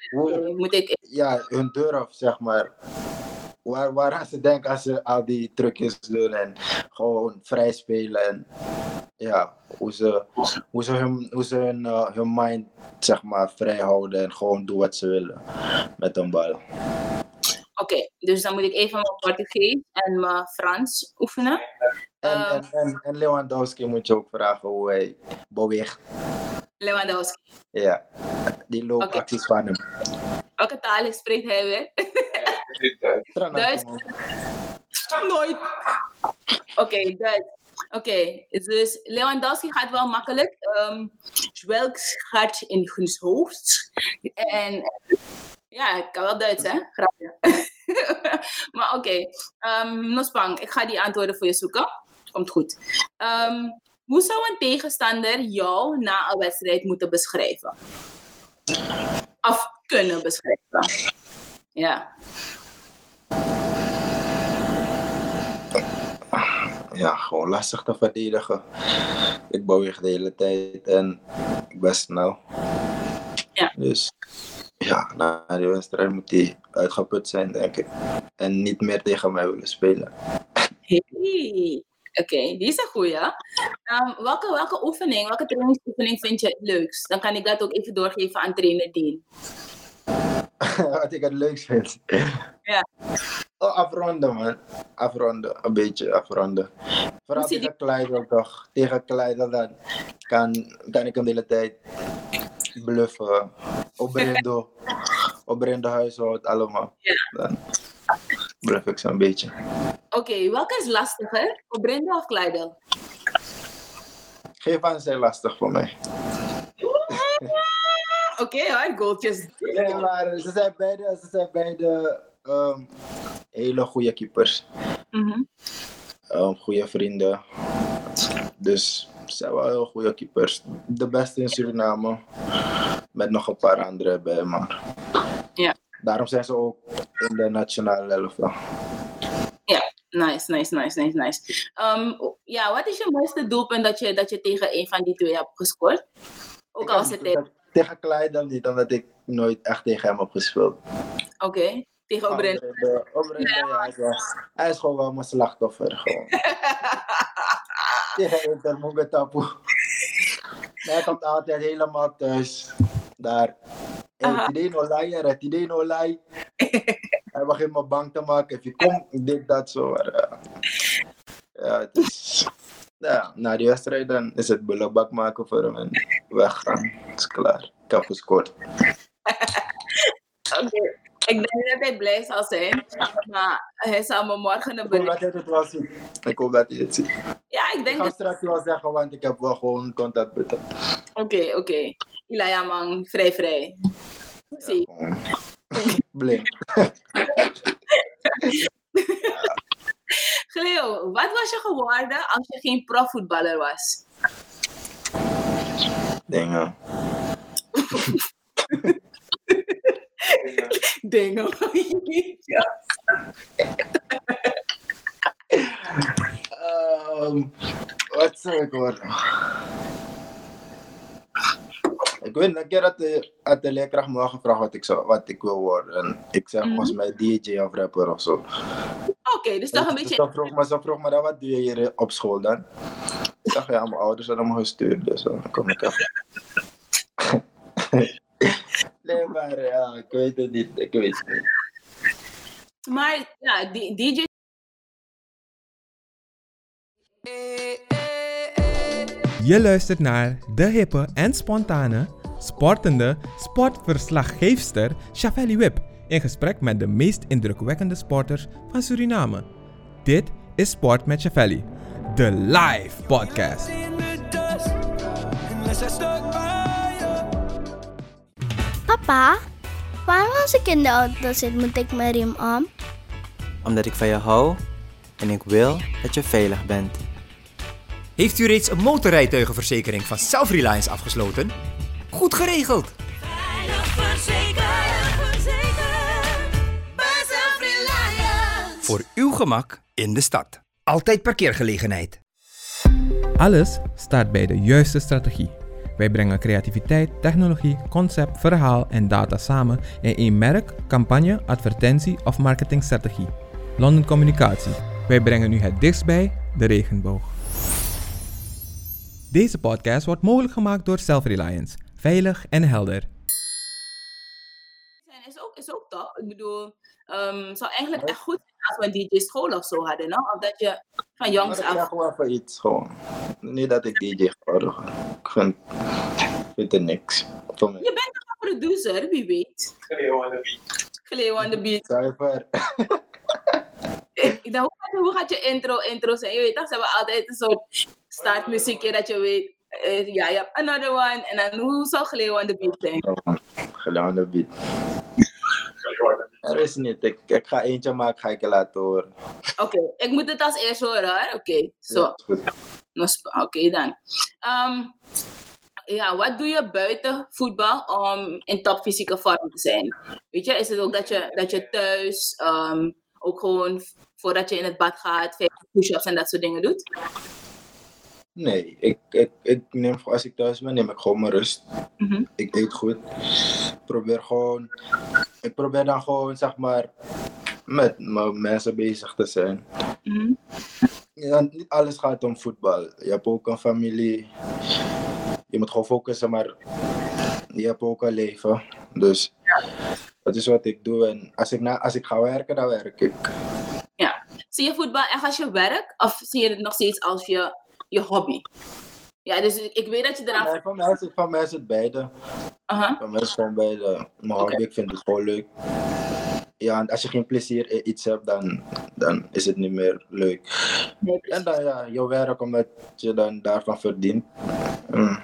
hoe, Moet ik ja, hun durf, zeg maar. Waar, waaraan ze denken als ze al die trucjes doen en gewoon vrij spelen. En ja, hoe ze, hoe ze, hun, hoe ze hun, eh, hun mind zeg maar vrij houden en gewoon doen wat ze willen met een bal. Oké, dus dan moet ik even mijn Portugees en mijn Frans oefenen. En, Eh. en, en, en Lewandowski moet je ook vragen hoe hij beweegt. Lewandowski. Ja, die loopacties van hem. Welke taal spreekt hij weer? Duits. Nooit. Oké, Duits. Oké, dus Lewandowski gaat wel makkelijk. Um, welk gaat in hun hoofd? En ja, ik kan wel Duits, hè? Grapje. maar oké, Ehm, Nospang, ik ga die antwoorden voor je zoeken. Komt goed. Ehm, hoe zou een tegenstander jou na een wedstrijd moeten beschrijven? Of kunnen beschrijven? Ja. Ja, gewoon lastig te verdedigen. Ik beweeg de hele tijd en ik ben snel. Ja. Dus ja, na die wedstrijd moet hij uitgeput zijn, denk ik. En niet meer tegen mij willen spelen. Hey. Oké, die is een goeie. Ehm, welke, welke oefening, welke trainingsoefening vind je het leukst? Dan kan ik dat ook even doorgeven aan trainer Dean. Wat ik het leukst vind. Ja. Oh, afronden, man. Afronden, een beetje afronden. Vooral tegen Kleidel toch. Tegen Kleidel dan kan, kan ik hem de hele tijd bluffen. Obrendo. opbrengde huishoud, allemaal. Ja. Dan blijf ik zo'n beetje. Oké, welke is lastiger? Obrinde of Kleidel? Geef aan zijn lastig voor mij. Oké, hoor, goaltjes. Nee, maar ze zijn beide, ze zijn beide ehm, hele goede keepers. Ehm, goede vrienden. Dus ze zijn wel heel goede keepers. De beste in Suriname. Met nog een paar andere bij, maar. Ja. Daarom zijn ze ook in de nationale elftal. Ja, nice, nice, nice, nice, nice. Ehm, ja, wat is je mooiste doelpunt dat je, dat je tegen een van die twee hebt gescoord? Ook al was het tegen... Tegen Kleidel niet, omdat ik nooit echt tegen hem heb gespeeld. Oké, tegen Obrinde. Obrinde, Obrinde, ja, hij is wel- hij is gewoon wel mijn slachtoffer. Gewoon. Tegen Inter Mungetapu. Hij komt altijd helemaal thuis. Daar. Aha. Het idee no lie, het idee no lie. Hij begint me bang te maken. If je komt, dit, dat, zo. Maar, eh, ja, het is... Ja, na die wedstrijd dan is het bullebak maken voor hem en weggaan. Het is klaar. Ik heb gescoord. Oké. Ik denk dat hij blij zal zijn, maar hij zal me morgen een Ik hoop bericht... dat hij het wel ziet. Ik hoop dat hij het ziet. Ja, ik Ik denk ga dat... straks wel zeggen, want ik heb wel gewoon contact met hem. Oké, oké. Ilaya man, vrij, vrij. Zie. Blink. Cleo, wat was je geworden als je geen profvoetballer was? Dingen. Dingen. ja. Ehm, wat zou ik worden? Ik weet een keer had de, had de leerkracht me gevraagd wat ik, zou, wat ik wil worden. En ik zei Mhm. volgens mij DJ of rapper of zo. Oké, dus toch een beetje... Ze vroeg, me, ze vroeg me dan, wat doe je hier op school dan? Ik dacht, ja, mijn ouders hadden me gestuurd, dus dan kom ik even. Nee, maar ja, ik weet het niet. Ik weet het niet. Maar ja, die- DJ... Je luistert naar de hippe en spontane, sportende sportverslaggeefster Shavelli Wip in gesprek met de meest indrukwekkende sporters van Suriname. Dit is Sport met Shavelli, de live podcast. Papa, waarom als ik in de auto zit, moet ik mijn riem om? Omdat ik van je hou en ik wil dat je veilig bent. Heeft u reeds een motorrijtuigenverzekering van Self-Reliance afgesloten? Goed geregeld! Veilig verzekerd, verzekerd. Bij Self-Reliance. Voor uw gemak in de stad. Altijd parkeergelegenheid. Alles start bij de juiste strategie. Wij brengen creativiteit, technologie, concept, verhaal en data samen in één merk, campagne, advertentie of marketingstrategie. London Communicatie. Wij brengen u het dichtst bij de regenboog. Deze podcast wordt mogelijk gemaakt door Self-Reliance. Veilig en helder. zijn is ook, is ook toch. Ik bedoel, ehm, het zou eigenlijk echt goed zijn als we een DJ-school of zo hadden, no? Of dat je van jongs ik af... gewoon even iets gewoon. Niet dat ik DJ geworden ben. Ik vind, ik vind er niks. Voor mij. Je bent toch een producer, wie weet? Cleo on the beat. Zuiver. Ik ik dacht, hoe gaat, hoe gaat je intro, intro zijn? Je weet toch, ze hebben altijd een soort startmuziekje dat je weet, eh, ja, je hebt another one. En dan, hoe zou Cleo on the beat zijn? Gedaan de beat. Er is niet. Ik, ik ga eentje maken, ga ik je laten horen. Oké, ik moet het als eerst horen, hoor. Oké, zo. Ja, Oké dan. Ehm, ja, wat doe je buiten voetbal om in top fysieke vorm te zijn? Weet je, is het ook dat je, dat je thuis ehm, ook gewoon voordat je in het bad gaat, 50 push-ups en dat soort dingen doet? Nee, ik, ik, ik neem, als ik thuis ben, neem ik gewoon mijn rust. Mhm. Ik eet goed. Ik probeer gewoon, ik probeer dan gewoon, zeg maar, met mijn mensen bezig te zijn. Mhm. Ja, niet alles gaat om voetbal. Je hebt ook een familie. Je moet gewoon focussen, maar je hebt ook een leven. Dus dat is wat ik doe. En als ik, na, als ik ga werken, dan werk ik. Zie je voetbal echt als je werk of zie je het nog steeds als je, je hobby? Ja, dus ik weet dat je eraan... Nee, van, mij is het, van mij is het beide. Aha. Bij mij is het gewoon bij de mijn hobby. Ik vind het gewoon leuk. Ja, en als je geen plezier in iets hebt, dan, dan is het niet meer leuk. Nee, En dan ja, je werk, omdat je dan daarvan verdient, mm,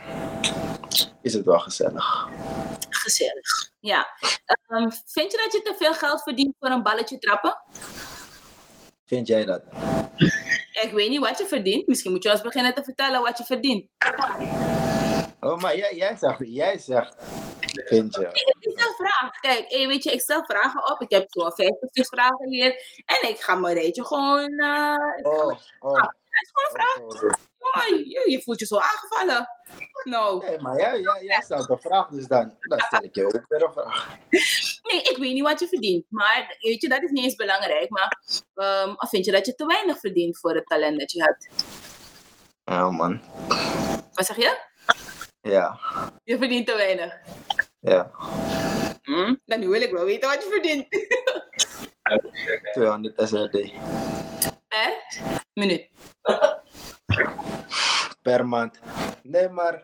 is het wel gezellig. Gezellig. Ja. Ehm, vind je dat je te veel geld verdient voor een balletje trappen? Vind jij dat? Ik weet niet wat je verdient. Misschien moet je ons beginnen te vertellen wat je verdient. Oh, maar jij, jij zegt, jij zegt, vind je. Ik stel vragen. Kijk, eh, weet je, ik stel vragen op. Ik heb zo'n 50 vragen hier. En ik ga mijn rijtje gewoon... ik ga- Oh, oh. Het is gewoon een vraag. Oh, je, je voelt je zo aangevallen. Nou, Nee, maar jij, jij, jij stelt een vraag, dus dan, dan stel ik je ook weer een vraag. nee, ik weet niet wat je verdient. Maar weet je, dat is niet eens belangrijk. Maar of vind je dat je te weinig verdient voor het talent dat je hebt? Ja, man. Wat zeg je? Ja, Je verdient te weinig. ja. Hm? Dan wil ik wel weten wat je verdient. 200 SRD Echt? Minuut. Per maand. Nee, maar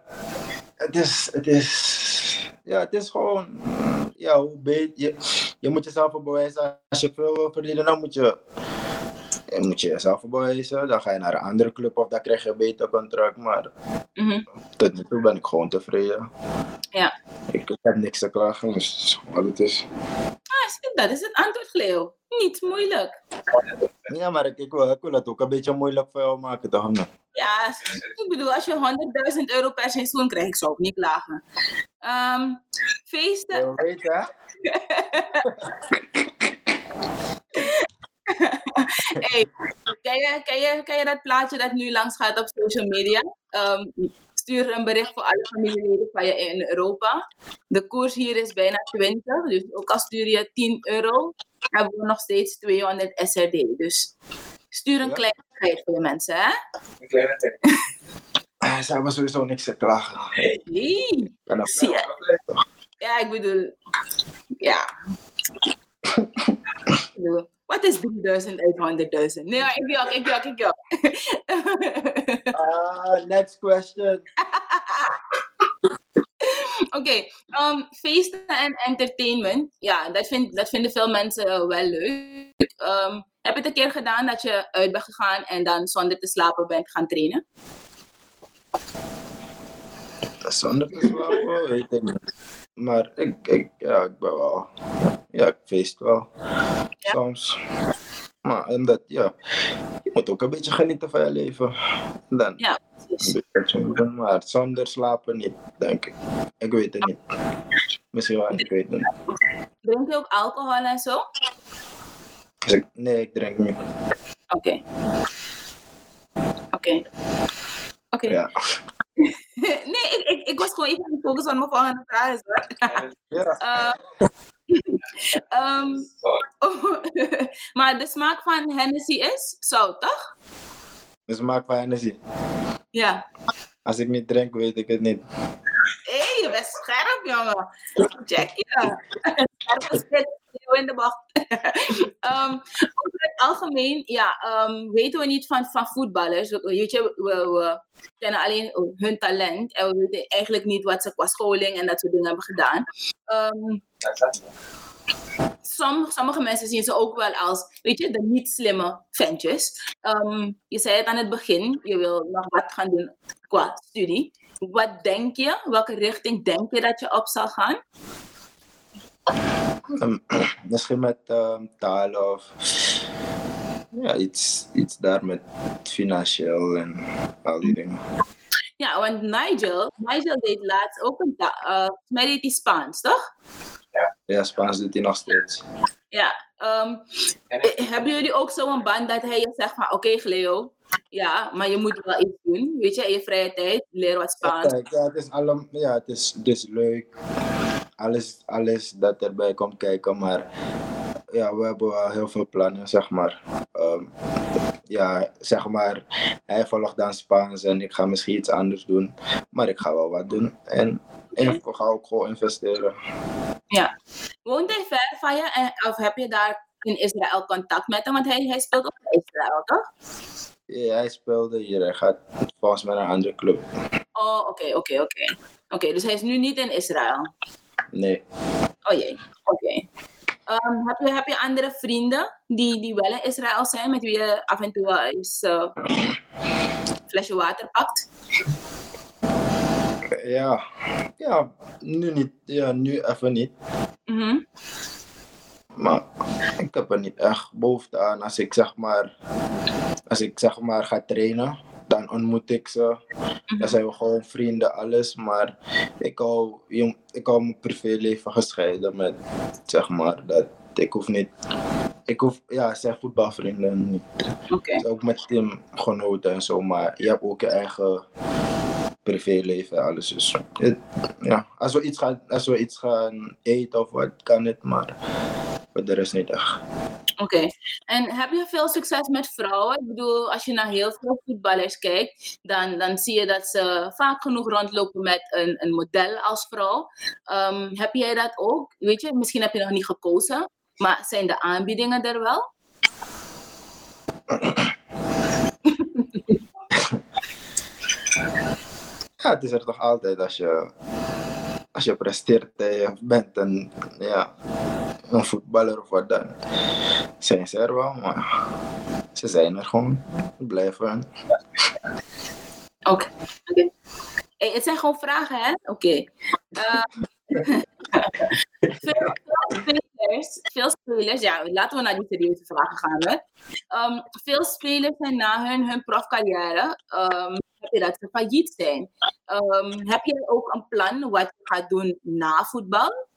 het is, het is, ja, het is gewoon, ja, hoe beter, je, je moet jezelf bewijzen. Als je veel wil verdienen, dan moet je, moet je jezelf bewijzen. Dan ga je naar een andere club of dan krijg je een beter contract. Maar Mhm. tot nu toe ben ik gewoon tevreden. Ja. Ik, heb niks te klagen, dus wat het is. Dat is het antwoord, Cleo. Niet moeilijk. Ja, maar ik, ik, wil, ik wil het ook een beetje moeilijk voor jou maken, toch? Ja, ik bedoel, als je 100.000 euro per seizoen krijgt, ik zou ook niet klagen. Ehm, feesten. Je weet, hè? hey, ken, je, ken, je, ken je dat plaatje dat nu langs gaat op social media? Ehm, stuur een bericht voor alle familieleden van je in Europa. De koers hier is bijna 20, dus ook al stuur je 10 euro, hebben we nog steeds 200 SRD. Dus stuur een Ja. klein geit voor de mensen, hè? Eh, Ze hebben sowieso niks te klagen. Nee. Dan- Zie je? Ja, ik bedoel, ja. Ik bedoel, Wat is 3000 uit 100.000? Nee, ik jok, ik jok, ik jok. Ah, next question. Oké, um, feesten en entertainment. Ja, dat, vind, dat vinden veel mensen eh, wel leuk. Um, heb je het een keer gedaan dat je uit bent gegaan en dan zonder te slapen bent gaan trainen? Zonder te slapen, weet ik niet. Maar ik, ik, ja, ik ben wel. Ja, ik feest wel. Soms. Maar omdat, ja, je moet ook een beetje genieten van je leven. Dan Ja, precies. maar zonder slapen niet, denk ik. Ik weet het niet. Misschien wel, ik weet het niet. Drink je ook alcohol en zo? Dus nee, ik drink niet. Oké. Oké. Oké. Ja. nee, ik, ik, ik was gewoon even focussen op mijn volgende vraag. is hoor. ehm, maar de smaak van Hennessy is zout, toch? Dus maak van energie. Ja. Als ik niet drink, weet ik het niet. Hé, hey, je bent scherp, jongen. Check je. In de bocht. Ehm, over het algemeen, ja, ehm, weten we niet van, van voetballers. We, kennen alleen hun talent. En we weten eigenlijk niet wat ze qua scholing en dat soort dingen hebben gedaan. Ehm, som, sommige mensen zien ze ook wel als, weet je, de niet slimme ventjes. Je zei het aan het begin, je wil nog wat gaan doen qua studie. Wat denk je? Welke richting denk je dat je op zal gaan? Ehm, Misschien met ehm, talen of ja, iets, iets daar met financieel en al die dingen. Ja, want Nigel, Nigel deed laatst ook een ta- volgens mij deed hij Spaans, toch? Ja, Spaans doet hij nog steeds. Ja. ehm, eh, hebben jullie ook zo'n band dat hij je zegt van, oké Leo, ja, maar je moet wel iets doen, weet je, in je vrije tijd, leren wat Spaans. Kijk, ja, het is, allem, ja, het is, het is leuk. Alles, alles dat erbij komt kijken, maar ja, we hebben wel heel veel plannen, zeg maar. Ehm, ja, zeg maar, hij volgt dan Spaans en ik ga misschien iets anders doen. Maar ik ga wel wat doen. En, en ik ga ook gewoon investeren. Ja. Woont hij ver van je en, of heb je daar in Israël contact met hem? Want hij, hij speelt ook in Israël, toch? Ja, hij speelde hier, hij gaat volgens mij naar een andere club. Oh, oké, oké, oké. Oké, dus hij is nu niet in Israël. Nee. Oh jee, oké. Ehm, heb, je, heb je andere vrienden die, die wel in Israël zijn, met wie je af en toe eens eh, een flesje water pakt? Ja. Ja, nu niet. Ja, nu even niet. Mhm. Maar ik heb er niet echt behoefte aan. Als ik zeg maar, als ik zeg maar ga trainen, dan ontmoet ik ze. Dan zijn we gewoon vrienden, alles. Maar ik hou, jong- ik hou mijn privéleven gescheiden met, zeg maar, dat ik hoef niet. Ik hoef, ja, zijn voetbalvrienden niet. Oké. Ook met teamgenoten en zo, maar je hebt ook je eigen privéleven en alles. Dus het- ja, als we iets gaan, als we iets gaan eten of wat, kan het, maar voor de rest niet echt. Oké. En heb je veel succes met vrouwen? Ik bedoel, als je naar heel veel voetballers kijkt, dan, dan zie je dat ze vaak genoeg rondlopen met een, een model als vrouw. Ehm, heb jij dat ook? Weet je, misschien heb je nog niet gekozen, maar zijn de aanbiedingen er wel? Ja, het is er toch altijd als je, als je presteert en je bent een, ja, een voetballer of wat dan. Zijn ze er wel, maar ze zijn er gewoon. Blijven. Oké. Hey, het zijn gewoon vragen, hè? Oké. Ehm, veel, spelers, veel spelers, ja, laten we naar die serieuze vragen gaan. Ehm, veel spelers zijn na hun, hun profcarrière, ehm, heb je dat ze failliet zijn. Ehm, heb je ook een plan wat je gaat doen na voetbal?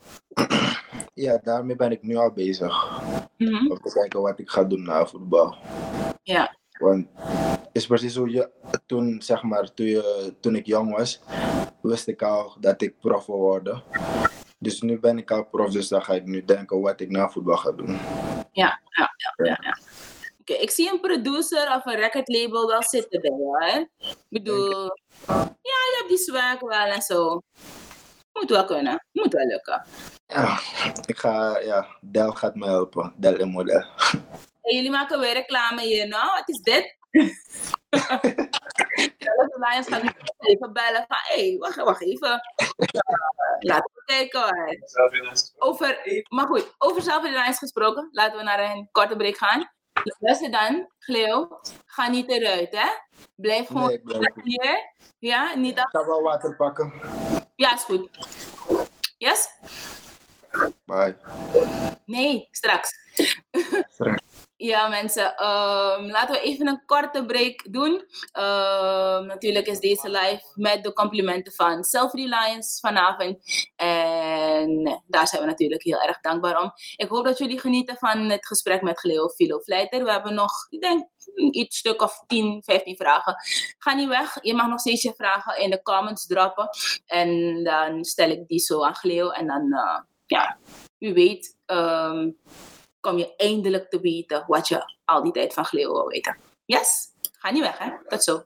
Ja, daarmee ben ik nu al bezig. Mhm. Om te kijken wat ik ga doen na voetbal. Ja. Want het is precies hoe je toen, zeg maar, toen, je, toen ik jong was, wist ik al dat ik prof wil worden. Dus nu ben ik al prof, dus dan ga ik nu denken wat ik na voetbal ga doen. Ja, ja, ja, ja. ja. Oké, ik zie een producer of een recordlabel wel zitten bij jou, hè? Ik bedoel, ja, je hebt die swag wel en zo. Moet wel kunnen, moet wel lukken. Ja, ik ga, ja, Del gaat me helpen. Del en model. En jullie maken weer reclame hier, nou? Wat is dit? de Lions gaat me even bellen van, hé, hey, wacht, wacht even. Laten we kijken hoor. Over, maar goed, over zelfreliance gesproken, laten we naar een korte break gaan. Luister dan, Cleo, ga niet eruit, hè? Blijf gewoon Nee, ik blijf hier. Ja, niet Ik ga wel water pakken. Ja, is goed. Yes? Bye. Nee, straks. Straks. Ja, mensen, ehm, laten we even een korte break doen. Ehm, natuurlijk is deze live met de complimenten van Self-Reliance vanavond. En daar zijn we natuurlijk heel erg dankbaar om. Ik hoop dat jullie genieten van het gesprek met Cleo Philo Vleiter. We hebben nog, ik denk, iets stuk of 10, 15 vragen. Ga niet weg. Je mag nog steeds je vragen in de comments droppen. En dan stel ik die zo aan Cleo. En dan, eh, ja, u weet, ehm, kom je eindelijk te weten wat je al die tijd van Cleo wil weten. Yes? Ga niet weg, hè? Tot zo.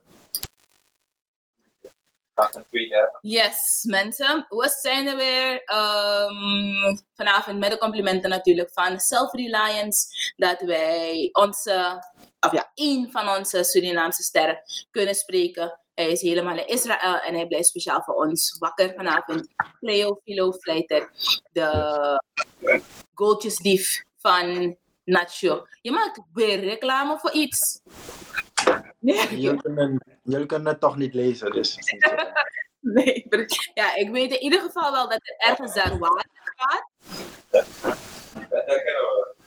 Yes, mensen. We zijn er weer. ehm, vanavond met de complimenten natuurlijk van Self-Reliance. Dat wij onze, of ja, één van onze Surinaamse sterren kunnen spreken. Hij is helemaal in Israël en hij blijft speciaal voor ons wakker vanavond. Cleo Philo Vleiter, de goaltjesdief van Nacho. Je maakt weer reclame voor iets. Jullie kunnen, jullie kunnen het toch niet lezen, dus. Nee, ja, ik weet in ieder geval wel dat er ergens daar water gaat.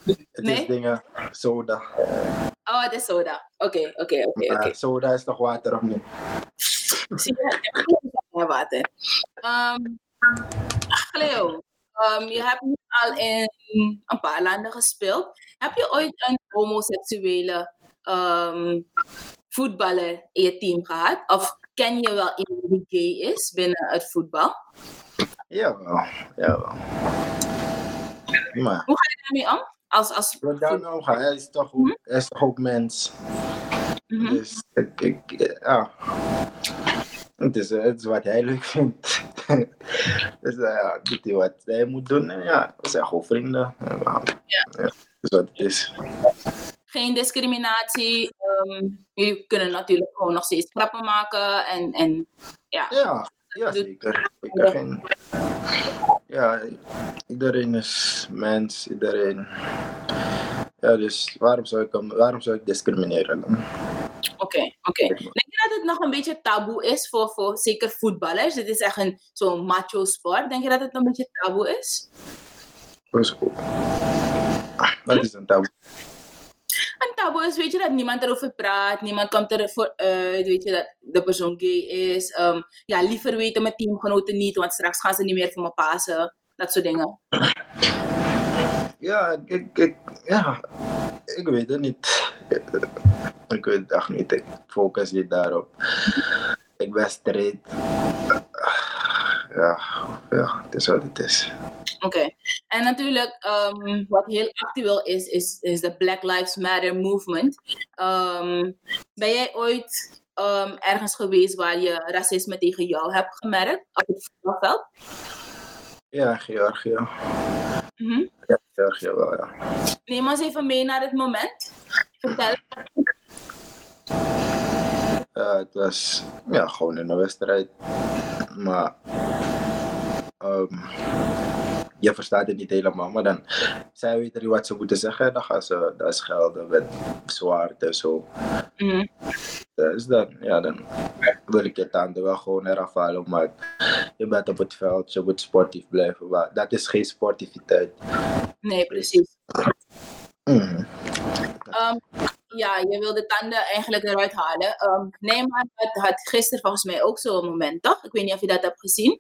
Het Nee? is dingen, soda. Oh, het is soda. Oké, oké, oké, soda is toch water of niet? Zie je, water. Ehm Cleo, ehm, je hebt nu al in een paar landen gespeeld. Heb je ooit een homoseksuele ehm, voetballer in je team gehad? Of ken je wel iemand die gay is binnen het voetbal? Jawel, jawel. Maar Hoe ga je daarmee om? Als, als wat daar nou hij is toch ook, hij is toch ook mens. Mhm. Dus ik, ik, ja. Het is, het is wat hij leuk vindt. dus uh, ja, doet hij wat hij moet doen. En ja, we zijn gewoon vrienden. En, ja, ja. Dat is wat het is. geen discriminatie. ehm, jullie kunnen natuurlijk gewoon nog steeds grappen maken. En, en ja, Ja, Ja, zeker. Geen... Ja, iedereen is mens, iedereen... Ja, dus waarom zou ik, hem, waarom zou ik discrimineren dan? Oké, oké. Denk je dat het nog een beetje taboe is voor, voor zeker voetballers? Dit is echt een zo'n macho sport. Denk je dat het een beetje taboe is? Dus, wat is een taboe? Een taboe is, weet je, dat niemand erover praat, niemand komt ervoor uit, weet je, dat de persoon gay is. Ehm, ja, liever weten mijn teamgenoten niet, want straks gaan ze niet meer voor me pasen. Dat soort dingen. Ja, ik, ik, ja, ik weet het niet. Ik weet het echt niet. Ik focus niet daarop. Ik ben straight. Ja, ja, het is wat het is. Oké. En natuurlijk, ehm, wat heel actueel is, is, is de Black Lives Matter movement. Ehm, ben jij ooit ehm, ergens geweest waar je racisme tegen jou hebt gemerkt op het voetbalveld? Ja, Georgië. Mhm. Ja, Georgië wel, ja. Neem ons even mee naar het moment. Vertel. Ja, het was ja, gewoon in een wedstrijd. Maar ehm, je verstaat het niet helemaal. Maar dan, zij weten niet wat ze moeten zeggen. Dan gaan ze dat schelden met zwaard en zo. Mhm. Dus dan, ja, dan wil ik je tanden wel gewoon eraf halen. Maar je bent op het veld, je moet sportief blijven. Maar dat is geen sportiviteit. Nee, precies. Mhm. Ehm, ja, je wil de tanden eigenlijk eruit halen. Ehm Neymar had, had gisteren volgens mij ook zo'n moment, toch? Ik weet niet of je dat hebt gezien.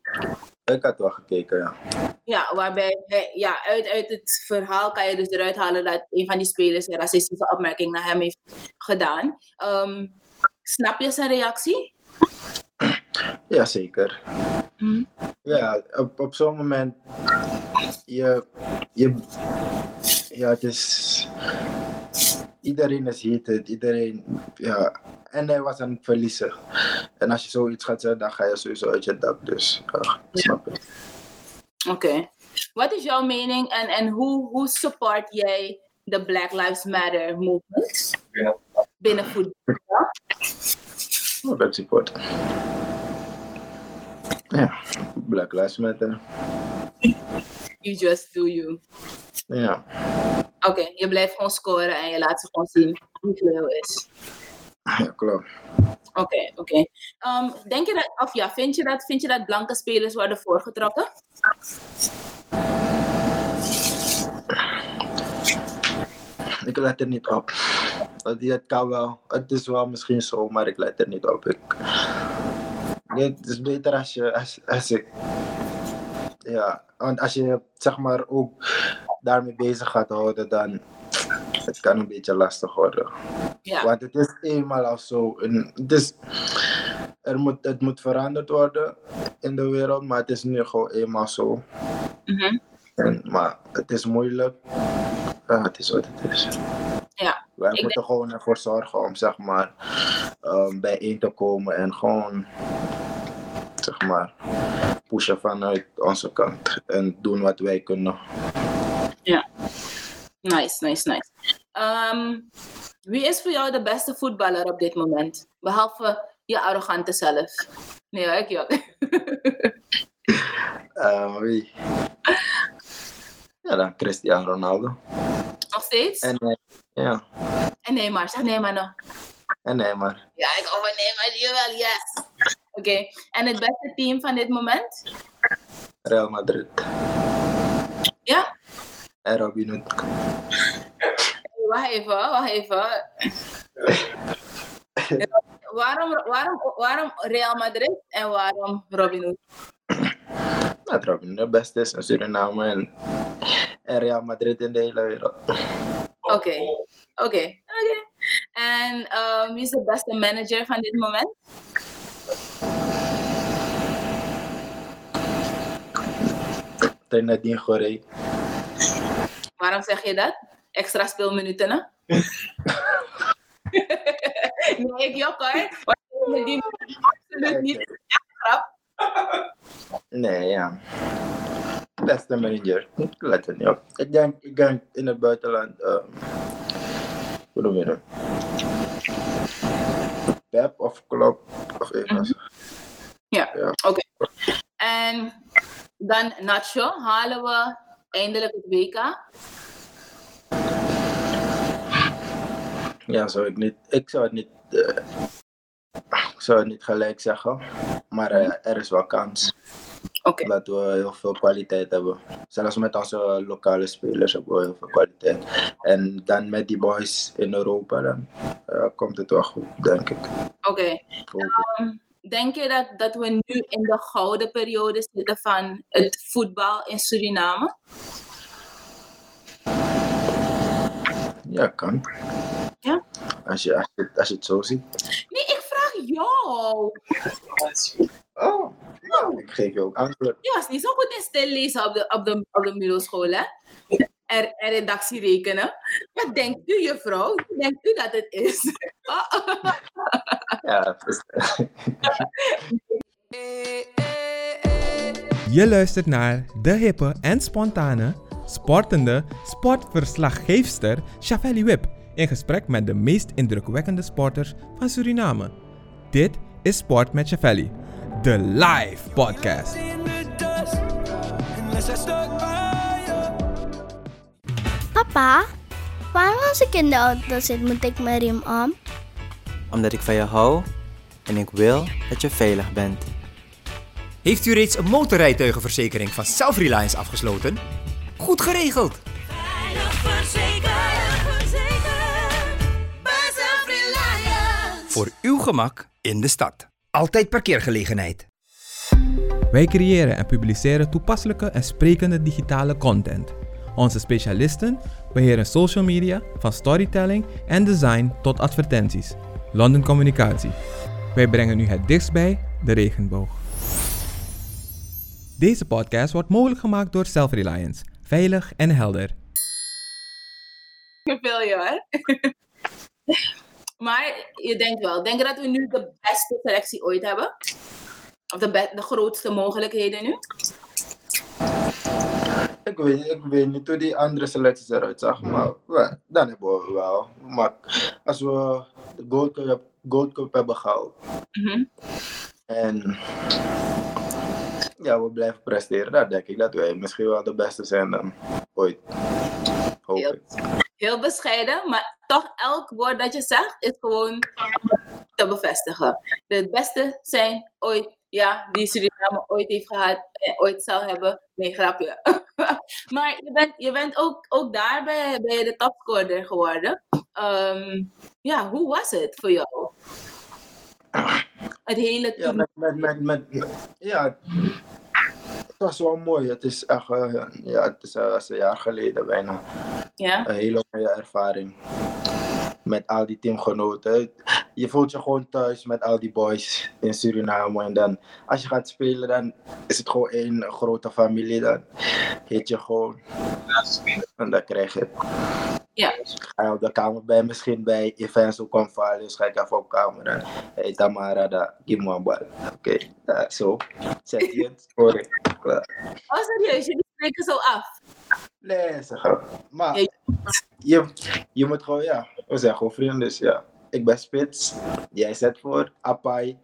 Ik had wel gekeken, ja. Ja, waarbij ja, uit, uit het verhaal kan je dus eruit halen dat een van die spelers een racistische opmerking naar hem heeft gedaan. Ehm, snap je zijn reactie? Jazeker. Mhm. Ja, op, op zo'n moment. Je, je, ja, het is. Iedereen is heated, iedereen. Ja. En hij was aan het verliezen. En als je zoiets gaat zeggen, dan ga je sowieso uit je dak. Dus, ja, snap. Oké. Wat is jouw mening en, en hoe, hoe support jij de Black Lives Matter movement binnen voetbal? Oh, dat support. Ja, Black Lives Matter. You just do you. Ja, Oké, je blijft gewoon scoren en je laat ze gewoon zien hoe veel is. ja klopt. Oké, oké. Ehm, denk je dat, of ja, vind je dat, vind je dat blanke spelers worden voorgetrokken? Ik let er niet op. Het, kan wel. Het is wel misschien zo, maar ik let er niet op. Ik, Nee, het is beter als je, als, als ik, ja, want als je zeg maar ook daarmee bezig gaat houden, dan het kan een beetje lastig worden. Ja. Want het is eenmaal al zo. En het, is, er moet, het moet veranderd worden in de wereld, maar het is nu gewoon eenmaal zo. Mhm. En, maar het is moeilijk. Ja, het is wat het is. Ja. Wij moeten gewoon ervoor zorgen om zeg maar um, bijeen te komen en gewoon zeg maar pushen vanuit onze kant en doen wat wij kunnen. Nice, nice, nice. Ehm, wie is voor jou de beste voetballer op dit moment? Behalve je arrogante zelf. Nee ik jok. Uh, wie? Ja, dan Cristiano Ronaldo. Nog steeds? En eh, ja, En Neymar, zeg Neymar nog. en Neymar. Ja, ik hou van Neymar, jawel, yes. Oké, en het beste team van dit moment? Real Madrid. Ja? En Robin Hood. Wacht even, wacht even. waarom, waarom, waarom Real Madrid en waarom Robin Hood? Dat Robin de beste is in Suriname en, en Real Madrid in de hele wereld. Oké, oké, oké. En ehm, wie is de beste manager van dit moment? Trinidad Goree. Waarom zeg je dat? Extra speelminuten, hè? nee, ik jok hoor. Ik die absoluut niet grap. Nee, ja. Beste manager. Let er niet op. Ik denk, ik denk in het buitenland. ehm hoe noem je dat? Pep of Klopp of even. Ja, Ja. oké. En dan Nacho, halen we eindelijk het WK? Ja, zou ik niet. Ik zou het niet. Ik zou het niet gelijk zeggen. Maar eh, er is wel kans Oké, dat we heel veel kwaliteit hebben. Zelfs met onze lokale spelers hebben we heel veel kwaliteit. En dan met die boys in Europa, dan eh, komt het wel goed, denk ik. oké. Ehm, Denk je dat, dat we nu in de gouden periode zitten van het voetbal in Suriname? Ja, kan. Ja? Als je, als, je, als je het zo ziet. Nee, ik jou. Oh, ik geef je ook antwoord. Je was niet zo goed in stil lezen op de, op de, op de middelschool, hè? En, en redactie rekenen. Wat denkt u, juffrouw? Denkt u dat het is? Oh, Ja, Je luistert naar de hippe en spontane, sportende sportverslaggeefster Chavelli Wip in gesprek met de meest indrukwekkende sporters van Suriname. Dit is Sport met Chavelli, de live podcast. Papa, waarom als ik in de auto zit, moet ik mijn riem om? Omdat ik van je hou en ik wil dat je veilig bent. Heeft u reeds een motorrijtuigenverzekering van Self-Reliance afgesloten? Goed geregeld! Veilig verzekerd, Voor uw gemak in de stad. Altijd parkeergelegenheid. Wij creëren en publiceren toepasselijke en sprekende digitale content. Onze specialisten beheren social media, van storytelling en design tot advertenties. London Communicatie. Wij brengen u het dichtst bij de regenboog. Deze podcast wordt mogelijk gemaakt door Self-Reliance. Veilig en helder. ik wil je hoor. Maar je denkt wel, denk je dat we nu de beste selectie ooit hebben? Of de, de grootste mogelijkheden nu? ik, weet, ik weet niet hoe die andere selecties eruit zag, maar dan hebben we wel. Maar als we de Gold Cup, Gold Cup hebben gehaald Mhm. en ja, we blijven presteren, dan denk ik dat wij misschien wel de beste zijn dan ooit. Hoop Heel. ik. Heel bescheiden, maar toch elk woord dat je zegt is gewoon te bevestigen. De beste zijn ooit, ja, die Suriname ooit heeft gehad en ooit zal hebben. Nee, grapje. maar je bent, je bent ook, ook daar bij, ben je de topscorer geworden. Ehm, ja, hoe was het voor jou? Het hele Ja, met, met, met, met, ja, was wel mooi. Het is echt, eh, ja, het is als een jaar geleden bijna. Ja? Een hele mooie ervaring. Met al die teamgenoten. Je voelt je gewoon thuis met al die boys in Suriname. En dan, als je gaat spelen, dan is het gewoon één grote familie. Dan heet je gewoon. En dan krijg je. Ja. Ga je op de kamer bij, misschien bij events ook kan vallen. Dus ga ik even op kamer. Hey, Tamara, da, give me een bal. Oké, zo. Zet je het. Sorry. Klaar. Oh, serieus? Jullie spreken zo af? Nee, zeg. Maar je, je moet gewoon, ja, we zijn gewoon vrienden. Dus ja, ik ben spits. Jij zet voor. Apai.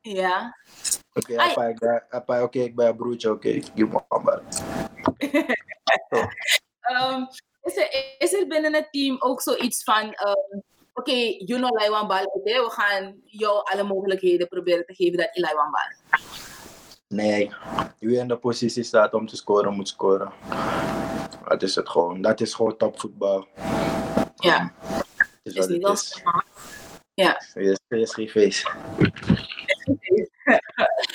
Ja. Oké, Ai. Apai, ik oké, ik ben een broertje. Oké, give me een bal. is, er, is er binnen het team ook zoiets van, ehm, oké, you know Laiwan we gaan jou alle mogelijkheden proberen te geven dat je Laiwan bal. Nee, wie in de positie staat om te scoren, moet scoren. Dat is het gewoon. Dat is gewoon topvoetbal. Ja, is is wat niet het is. Ja. PSG-feest.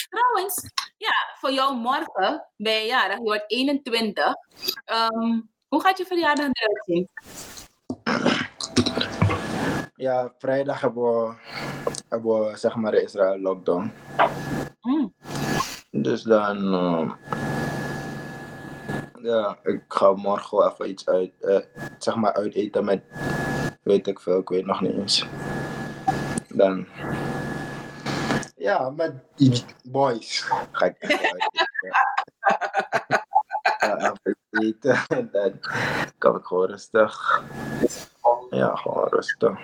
Trouwens, ja, voor jou morgen ben je jarig, je wordt 21. Ehm, hoe gaat je verjaardag eruit zien? Ja, vrijdag hebben we, hebben we zeg maar de Israël lockdown. Hmm. Dus dan, eh, ja, ik ga morgen wel even iets uit, eh, zeg maar uit eten met, weet ik veel, ik weet nog niet eens. Dan, ja, met boys ga ik even uit eten. Ja, even eten en dan kan ik gewoon rustig, ja, gewoon rustig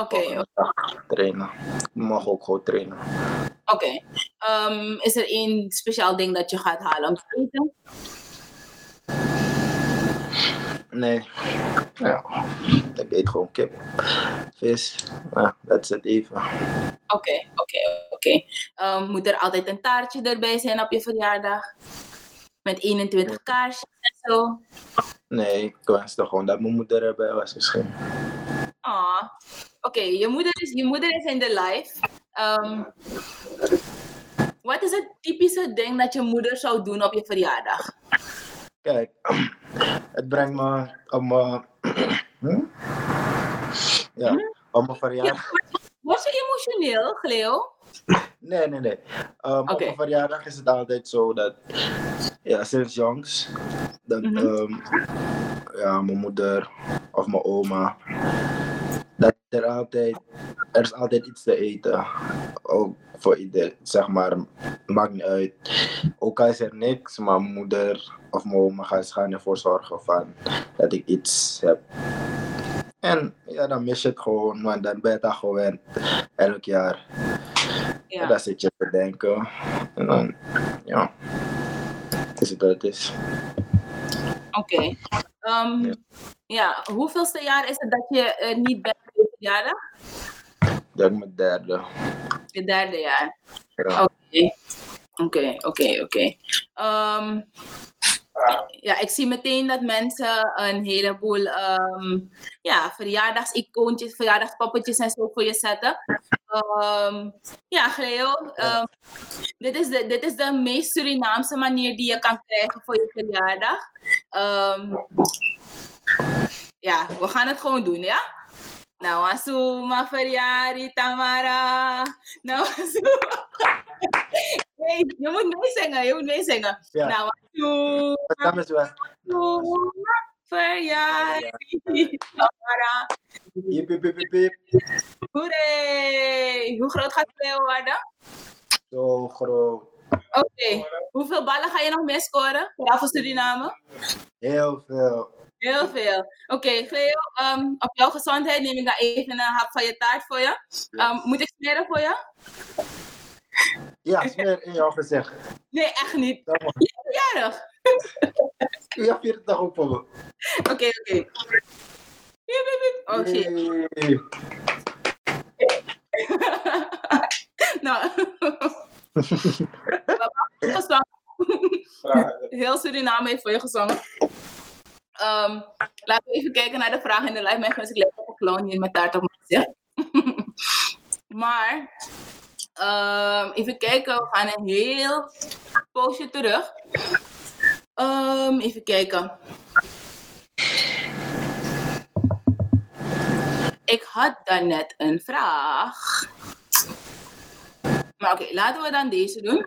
Oké, trainen. Ik mag ook gewoon trainen. oké. Ehm, is er één speciaal ding dat je gaat halen om te eten? Nee. Ja. Ik eet gewoon kip, vis. Ja, dat is het even. Oké, oké, oké. Ehm, Moet er altijd een taartje erbij zijn op je verjaardag? Met 21 kaarsjes en zo? Nee, ik wenste gewoon dat mijn moeder erbij was misschien. Ah, oké. Je, moeder is, je moeder is in de live. Ehm, wat is het typische ding dat je moeder zou doen op je verjaardag? Kijk, het brengt me op mijn... Hm? Ja, op mijn verjaardag. Was je emotioneel, Cleo? Nee, nee, nee. Um, Op mijn verjaardag is het altijd zo dat, ja, sinds jongs, dat Mhm. ehm, ja, mijn moeder of mijn oma, dat er altijd, er is altijd iets te eten. Ook voor ieder, zeg maar, maakt niet uit. Ook al is er niks, maar mijn moeder of mijn oma gaan, ze gaan ervoor zorgen van, dat ik iets heb. En ja, dan mis je het gewoon, want dan ben je dat gewend, elk jaar. En Ja. dan zit je te denken. En dan, ja. Is het wat het is. Oké. Ehm, Ja. ja, hoeveelste jaar is het dat je er niet bent je verjaardag? Ik denk mijn derde. Je derde jaar. Ja. Oké. Oké, oké, oké. Ehm, Ja, ik zie meteen dat mensen een heleboel ehm ja, verjaardagsicoontjes, verjaardagspoppetjes en zo voor je zetten. Ehm, ja, Cleo, ehm, dit, is de, dit is de meest Surinaamse manier die je kan krijgen voor je verjaardag. Ja, we gaan het gewoon doen, ja? Nou, asuma verjari Tamara. Nou, asuma. Nee, je moet meezingen, je moet meezingen. Ja. Nou, Het naam is wel. Hoeré! Hoe groot gaat Cleo worden? Zo groot. Oké, hoeveel ballen ga je nog meer scoren? Vooral voor Suriname? Heel veel. Heel veel. Oké, Cleo, ehm, op jouw gezondheid neem ik dan even een hap van je taart voor je. Ehm, moet ik smeren voor je? Ja, smeer in jouw gezicht. Nee, echt niet. Kom maar. Je. Ja, het toch ook voor me. Oké, oké. Oh shit. Nou. Heel Suriname heeft voor je gezongen. Ehm, laten we even kijken naar de vraag in de live. Mijn ik lijk op een clown hier met taart op mijn maar, ehm, even kijken. We gaan een heel poosje terug. Ehm, even kijken. Ik had daarnet een vraag. Maar oké, laten we dan deze doen.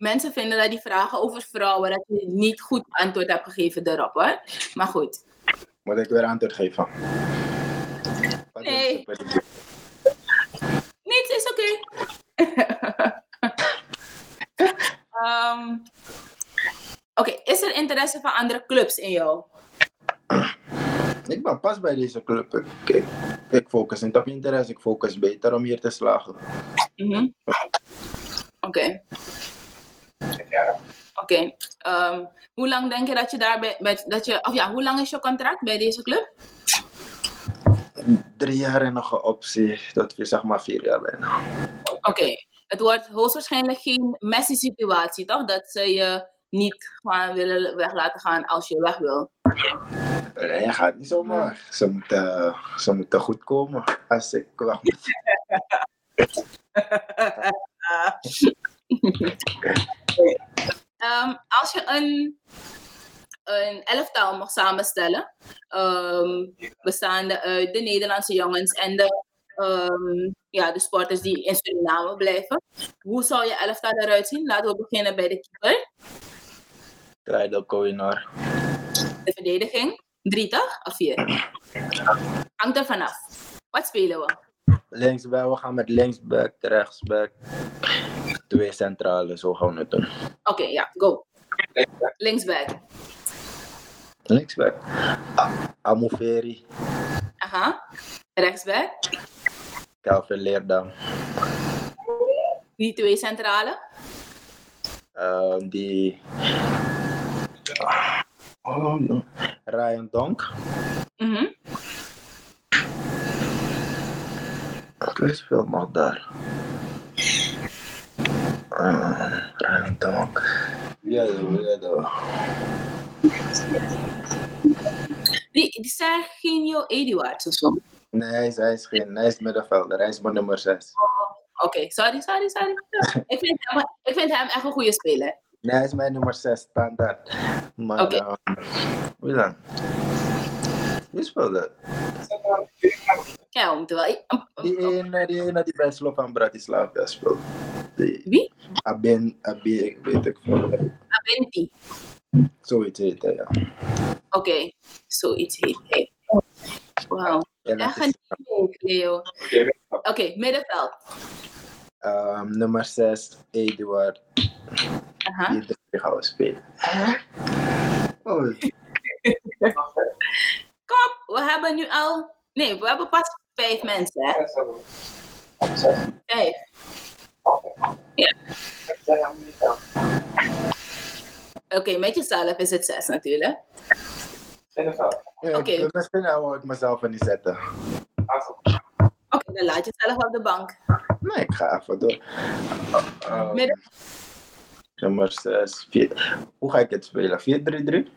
Mensen vinden dat die vragen over vrouwen, dat je niet goed antwoord hebt gegeven erop hoor. Maar goed. Moet ik weer antwoord geven? Nee. Niets is oké. Ehm, oké, is er interesse van andere clubs in jou? Ik ben pas bij deze club. Ik, ik, ik focus niet op interesse, ik focus beter om hier te slagen. Mhm. Oké. Oké. ehm, hoe lang denk je dat je daar bij, bij- dat je, of ja, hoe lang is je contract bij deze club? Drie jaar en nog een optie, dat we zeg maar vier jaar bijna. Oké. Het wordt hoogstwaarschijnlijk geen messy situatie, toch? Dat ze je niet gewoon willen weg laten gaan als je weg wil. Nee, je gaat niet zomaar. Ze moeten, ze moeten goed komen als ik weg moet. Ehm, als je een, een elftal mag samenstellen, ehm, bestaande uit de Nederlandse jongens en de, ehm, ja, de sporters die in Suriname blijven, hoe zou je elftal eruit zien? Laten we beginnen bij de keeper. Krijg Koinor. De verdediging, drie toch? Of vier? Hangt er vanaf. Wat spelen we? Linksback, we gaan met linksback, rechtsback. Twee centrale, zo gaan we het doen. Oké, ja, go. Linksback. Linksback. Amoveri, Aha. Rechtsback. Calvin Leerdam. Die twee centrale? Ehm, die. Oh, no. Ryan Donk. Mhm. Wie speelt nog daar? Uh, Ryan Donk. Ja, ja, ja. Die, die Serginho Eduards of zo. Nee, hij is, hij is geen. Hij is middenvelder. Hij is mijn nummer 6. Oké, sorry, sorry, sorry. ik, vind hem, ik vind hem echt een goede speler. Nee, hij is mijn nummer 6, standaard. Maar, Oké. ehm, wie dan? Wie speelde? Ja, we moeten wel... Die ene, die ene die bij Slovan Bratislava speelt. Die, Wie? Abin, Abi, ik weet ik veel. Abenti. Zoiets heet hij, ja. Oké, zoiets heet hij. Wauw. Ja, dat is- Leo. Oké, middenveld. Ehm, nummer 6, Eduard. Aha. Die gaan we spelen. Oh, we hebben nu al... Nee, we hebben pas vijf mensen, hè? Vijf. Ja. Oké, met jezelf is het zes natuurlijk. Oké. ik- Misschien hou ik mezelf niet zetten. Oké, dan laat je zelf op de bank. Nee, ik ga even door. Ehm, Midden- nummer 6, 4. Hoe ga ik het spelen? 4-3-3?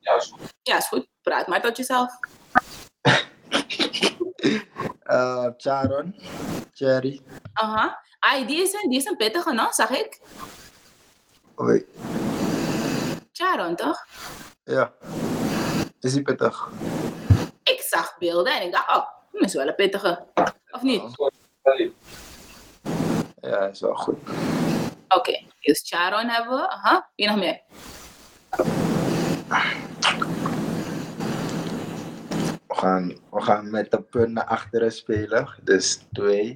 Ja, is goed. Praat maar tot jezelf. Eh, Charon, Cherry. Aha. Ai, die is een, die is een pittige, no? Zag ik? Oei, Charon, toch? ja. Is die pittig? Ik zag beelden en ik dacht, oh, dat is wel een pittige. Of niet? Ja, is wel goed. Oké, dus Charon hebben we. Aha. Wie nog meer? We gaan, we gaan met de punt naar achteren spelen. Dus 2.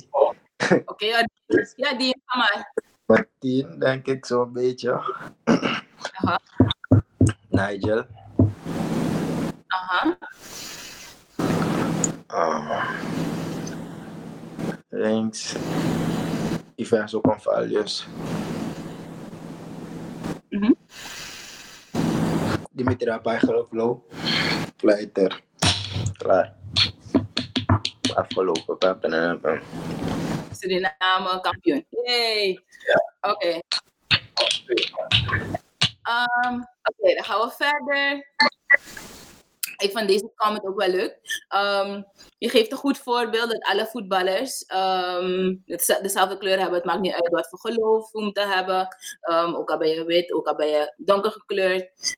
Oké, ja, die- ja, die ga maar. Met 10, denk ik, zo'n beetje. Aha. Nigel. Aha. Ah. links. Iverso Convalius. Mhm. Dimitri Apagelo, Fluiter. Klaar. Afgelopen. Pa, pa, pa. Suriname kampioen. Yay. Oké. Ehm, Oké, dan gaan we verder. Ik vond deze comment ook wel leuk. Ehm, je geeft een goed voorbeeld dat alle voetballers ehm, dezelfde kleur hebben. Het maakt niet uit wat voor geloof we moeten hebben. Ook al ben je wit, ook al ben je donker gekleurd.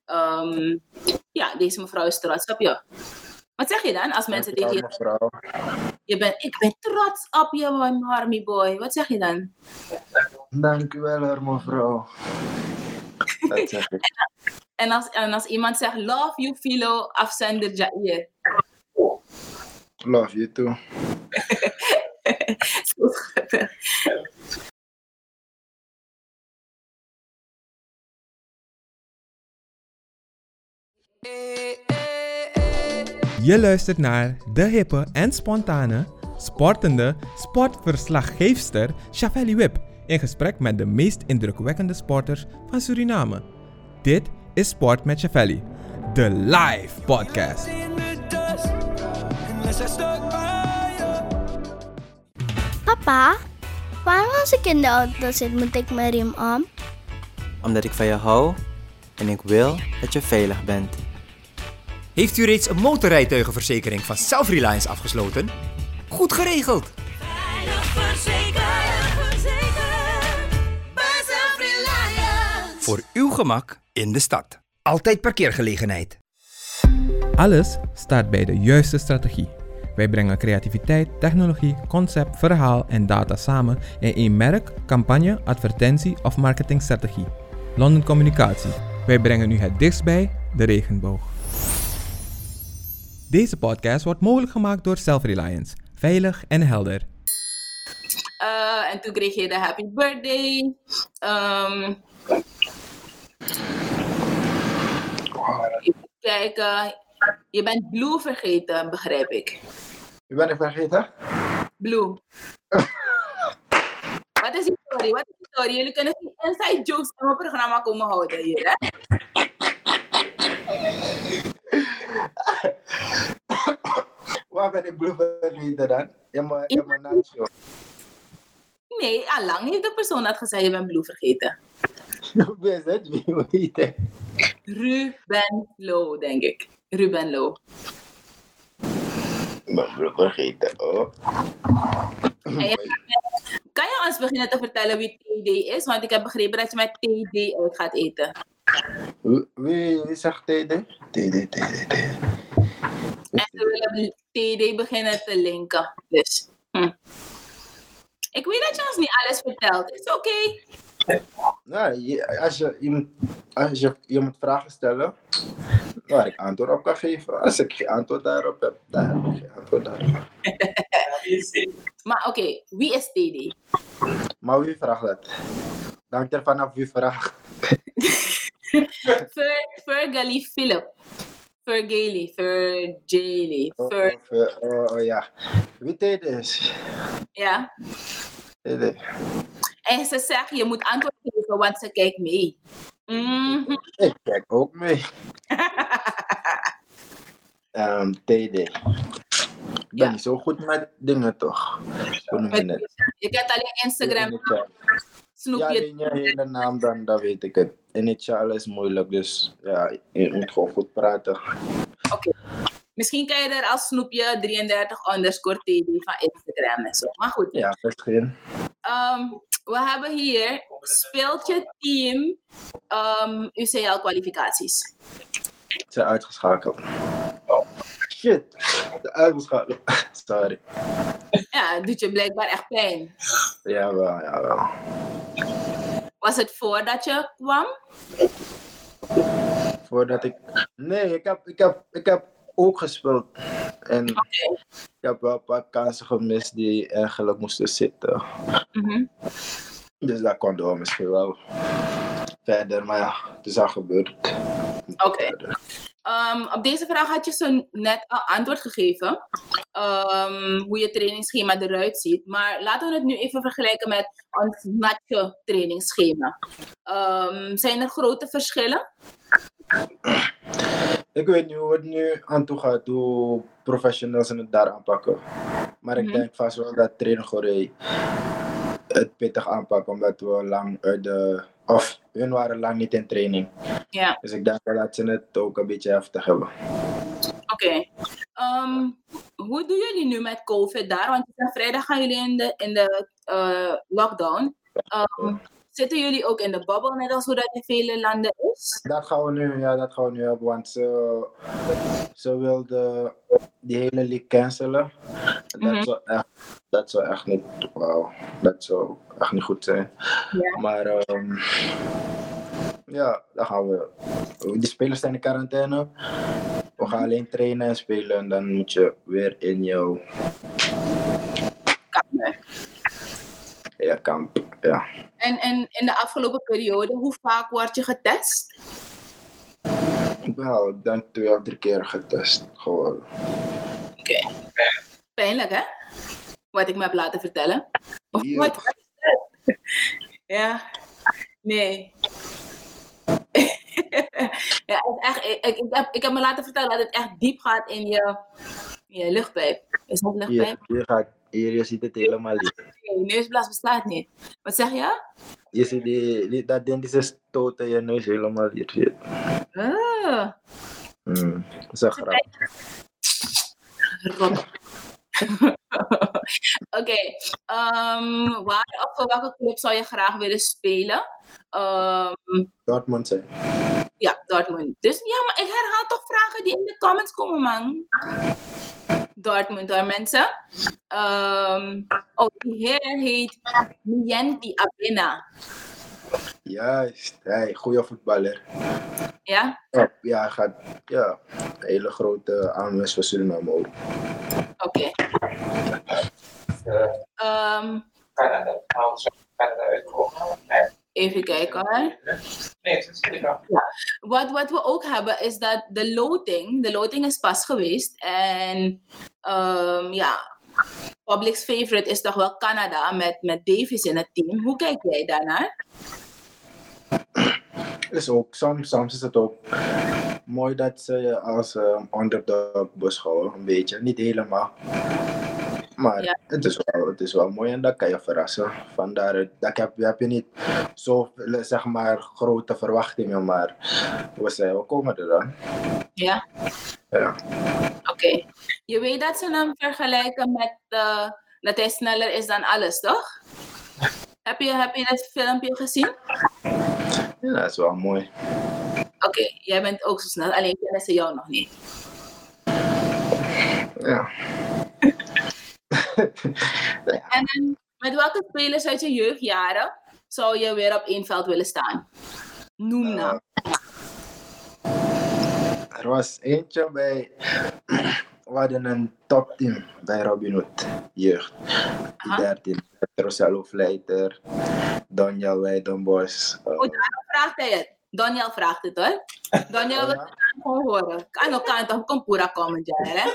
Ja, deze mevrouw is trots op je. Wat zeg je dan als mensen tegen je Mevrouw. je bent, ik ben trots op je, army boy. Wat zeg je dan? Dank u wel, mevrouw. Dat zeg ik. En als, en als iemand zegt, love you, Philo, afzender Jair. Love you too. Zo schattig. Je luistert naar de hippe en spontane, sportende sportverslaggeefster Shafeli Wip in gesprek met de meest indrukwekkende sporters van Suriname. Dit is Sport met Shafeli, de live podcast. Papa, waarom als ik in de auto zit, moet ik mijn riem om? Omdat ik van je hou en ik wil dat je veilig bent. Heeft u reeds een motorrijtuigenverzekering van Self-Reliance afgesloten? Goed geregeld! Bij Self-Reliance. Voor uw gemak in de stad. Altijd parkeergelegenheid. Alles staat bij de juiste strategie. Wij brengen creativiteit, technologie, concept, verhaal en data samen in één merk, campagne, advertentie of marketingstrategie. London Communicatie. Wij brengen u het dichtst bij de regenboog. Deze podcast wordt mogelijk gemaakt door Self-Reliance. Veilig en helder. Eh, en toen kreeg je de happy birthday. Ehm even kijken. Je bent Blue vergeten, begrijp ik. Wie ben ik vergeten? Blue. Wat is die story? Wat is de story? Jullie kunnen geen inside jokes in mijn programma komen houden hier, hè? Waar ben ik blue vergeten dan? Maar, ja, maar nacho. Nee, allang heeft de persoon dat gezegd, je bent Blue vergeten. Wie is het? Wie weet het? Ruben Lo, denk ik. Ruben Lo. Ik ben blue vergeten. Oh. Je- Kan je ons beginnen te vertellen wie TD is? Want ik heb begrepen dat je met TD uit gaat eten. Wie- Wie zegt TD? TD, TD, TD. En ze willen TD beginnen te linken. Dus. Hm. Ik weet dat je ons niet alles vertelt. Is oké. Nou, je, als je, je, moet, als je, je moet vragen stellen waar ik antwoord op kan geven. Als ik geen antwoord daarop heb, dan heb ik geen antwoord daarop. Maar oké, wie is TD? Maar wie vraagt dat? Dank er vanaf wie vraagt. Fer, Fergali Philip. Fergali, Fergali, Oh, eh, oh, oh, ja. Wie TD is? ja. En ze zegt, je moet antwoord geven, want ze kijkt mee. Mhm. Ik kijk ook mee. TD. Ik ben Ja. niet zo goed met dingen toch? Het? Je kent alleen Instagram, Ja, snoepje. alleen je hele naam dan, dan weet ik het. Initialen is moeilijk, dus ja, je moet gewoon goed praten. Misschien kan je er als snoepje 33 underscore TD van Instagram en zo. Maar goed, Ja, misschien. ehm, we hebben hier, speelt je team ehm UCL-kwalificaties? Ze zijn uitgeschakeld. Oh, shit. De uitgeschakeld. Sorry. Ja, het doet je blijkbaar echt pijn. Jawel, jawel. Was het voordat je kwam? Voordat ik... Nee, ik heb, ik heb, ik heb ook gespeeld. En ik heb wel een paar kansen gemist die eigenlijk moesten zitten. Mhm. Dus dat kon wel misschien wel verder. Maar ja, het is al gebeurd. Oké. Ehm, op deze vraag had je zo net al antwoord gegeven. ehm, hoe je trainingsschema eruit ziet. Maar laten we het nu even vergelijken met ons natje trainingsschema. Ehm, zijn er grote verschillen? Ik weet niet hoe het nu aan toe gaat, hoe professionals het daar aanpakken. Maar ik Mhm. denk vast wel dat trainer Goree het pittig aanpakken, omdat we lang uit de. Of hun waren lang niet in training. Ja. Dus ik denk wel dat ze het ook een beetje heftig hebben. Oké. Ehm, hoe doen jullie nu met COVID daar? Want vrijdag gaan jullie in de, in de eh, lockdown. Ehm, zitten jullie ook in de bubble, net als hoe dat in vele landen is? Dat gaan we nu, ja, dat gaan we nu hebben, want ze, ze wilde die hele league cancelen. Dat, Mhm. zou echt, dat zou echt niet, wauw, dat zou echt niet goed zijn. Maar ehm, ja, dan gaan we. Die spelers zijn in quarantaine. We gaan alleen trainen en spelen en dan moet je weer in jouw. Ja, kamp. Ja. En, en in de afgelopen periode, hoe vaak word je getest? Wel, ik denk twee of drie keer getest. Gewoon. Oké. Pijnlijk, hè? Wat ik me heb laten vertellen. Of Ja. wat? ja. Nee. ja, het echt, ik, ik, heb, ik heb me laten vertellen dat het echt diep gaat in je, in je luchtpijp. Is dat luchtpijp? hier, gaat, hier, je ziet het helemaal niet. Nee, neusblaas bestaat niet. Wat zeg je? Je ziet die, die, dat ding die ze stoten je neus helemaal je het? Ah, Hmm, dat is een grap. Oké, waar of voor welke club zou je graag willen spelen? Ehm, Dortmund zijn. Ja, Dortmund. Dus ja, maar ik herhaal toch vragen die in de comments komen, man. Dortmund hoor, mensen. Ehm, oh, die heer heet Nienti Abena. Juist, hey, goede voetballer. Ja? Ja, ja, hij gaat ja, een hele grote aanwinst voor Suriname ook. Oké. Ehm, even kijken hoor. Ja. Wat, wat we ook hebben is dat de loting, de loting is pas geweest. En ehm, ja, public's favorite is toch wel Canada met, met Davis in het team. Hoe kijk jij daarnaar? is ook, soms, soms is het ook mooi dat ze je als eh, underdog beschouwen, een beetje. Niet helemaal. Maar Ja. het, is wel, het is wel mooi en dat kan je verrassen. Vandaar, dat heb, heb je niet zo zeg maar, grote verwachtingen, maar we, zijn, we komen er dan. Ja? Ja. Oké. Je weet dat ze hem vergelijken met eh, dat hij sneller is dan alles, toch? Heb je, heb je dat filmpje gezien? ja, dat is wel mooi. Oké, jij bent ook zo snel, alleen kennen ze jou nog niet. Ja. ja. En dan, met welke spelers uit je jeugdjaren zou je weer op één veld willen staan? Noem nou. Er was eentje bij. We hadden een topteam bij Robin Hood, jeugd. Die Aha. 13. Rosello Vleiter, Donja Weidenbos. eh, Oh, daarom vraagt hij het. Daniel vraagt het hoor. Daniel wil ja? het gewoon horen. Kan ook kan toch kom pura komen, hè?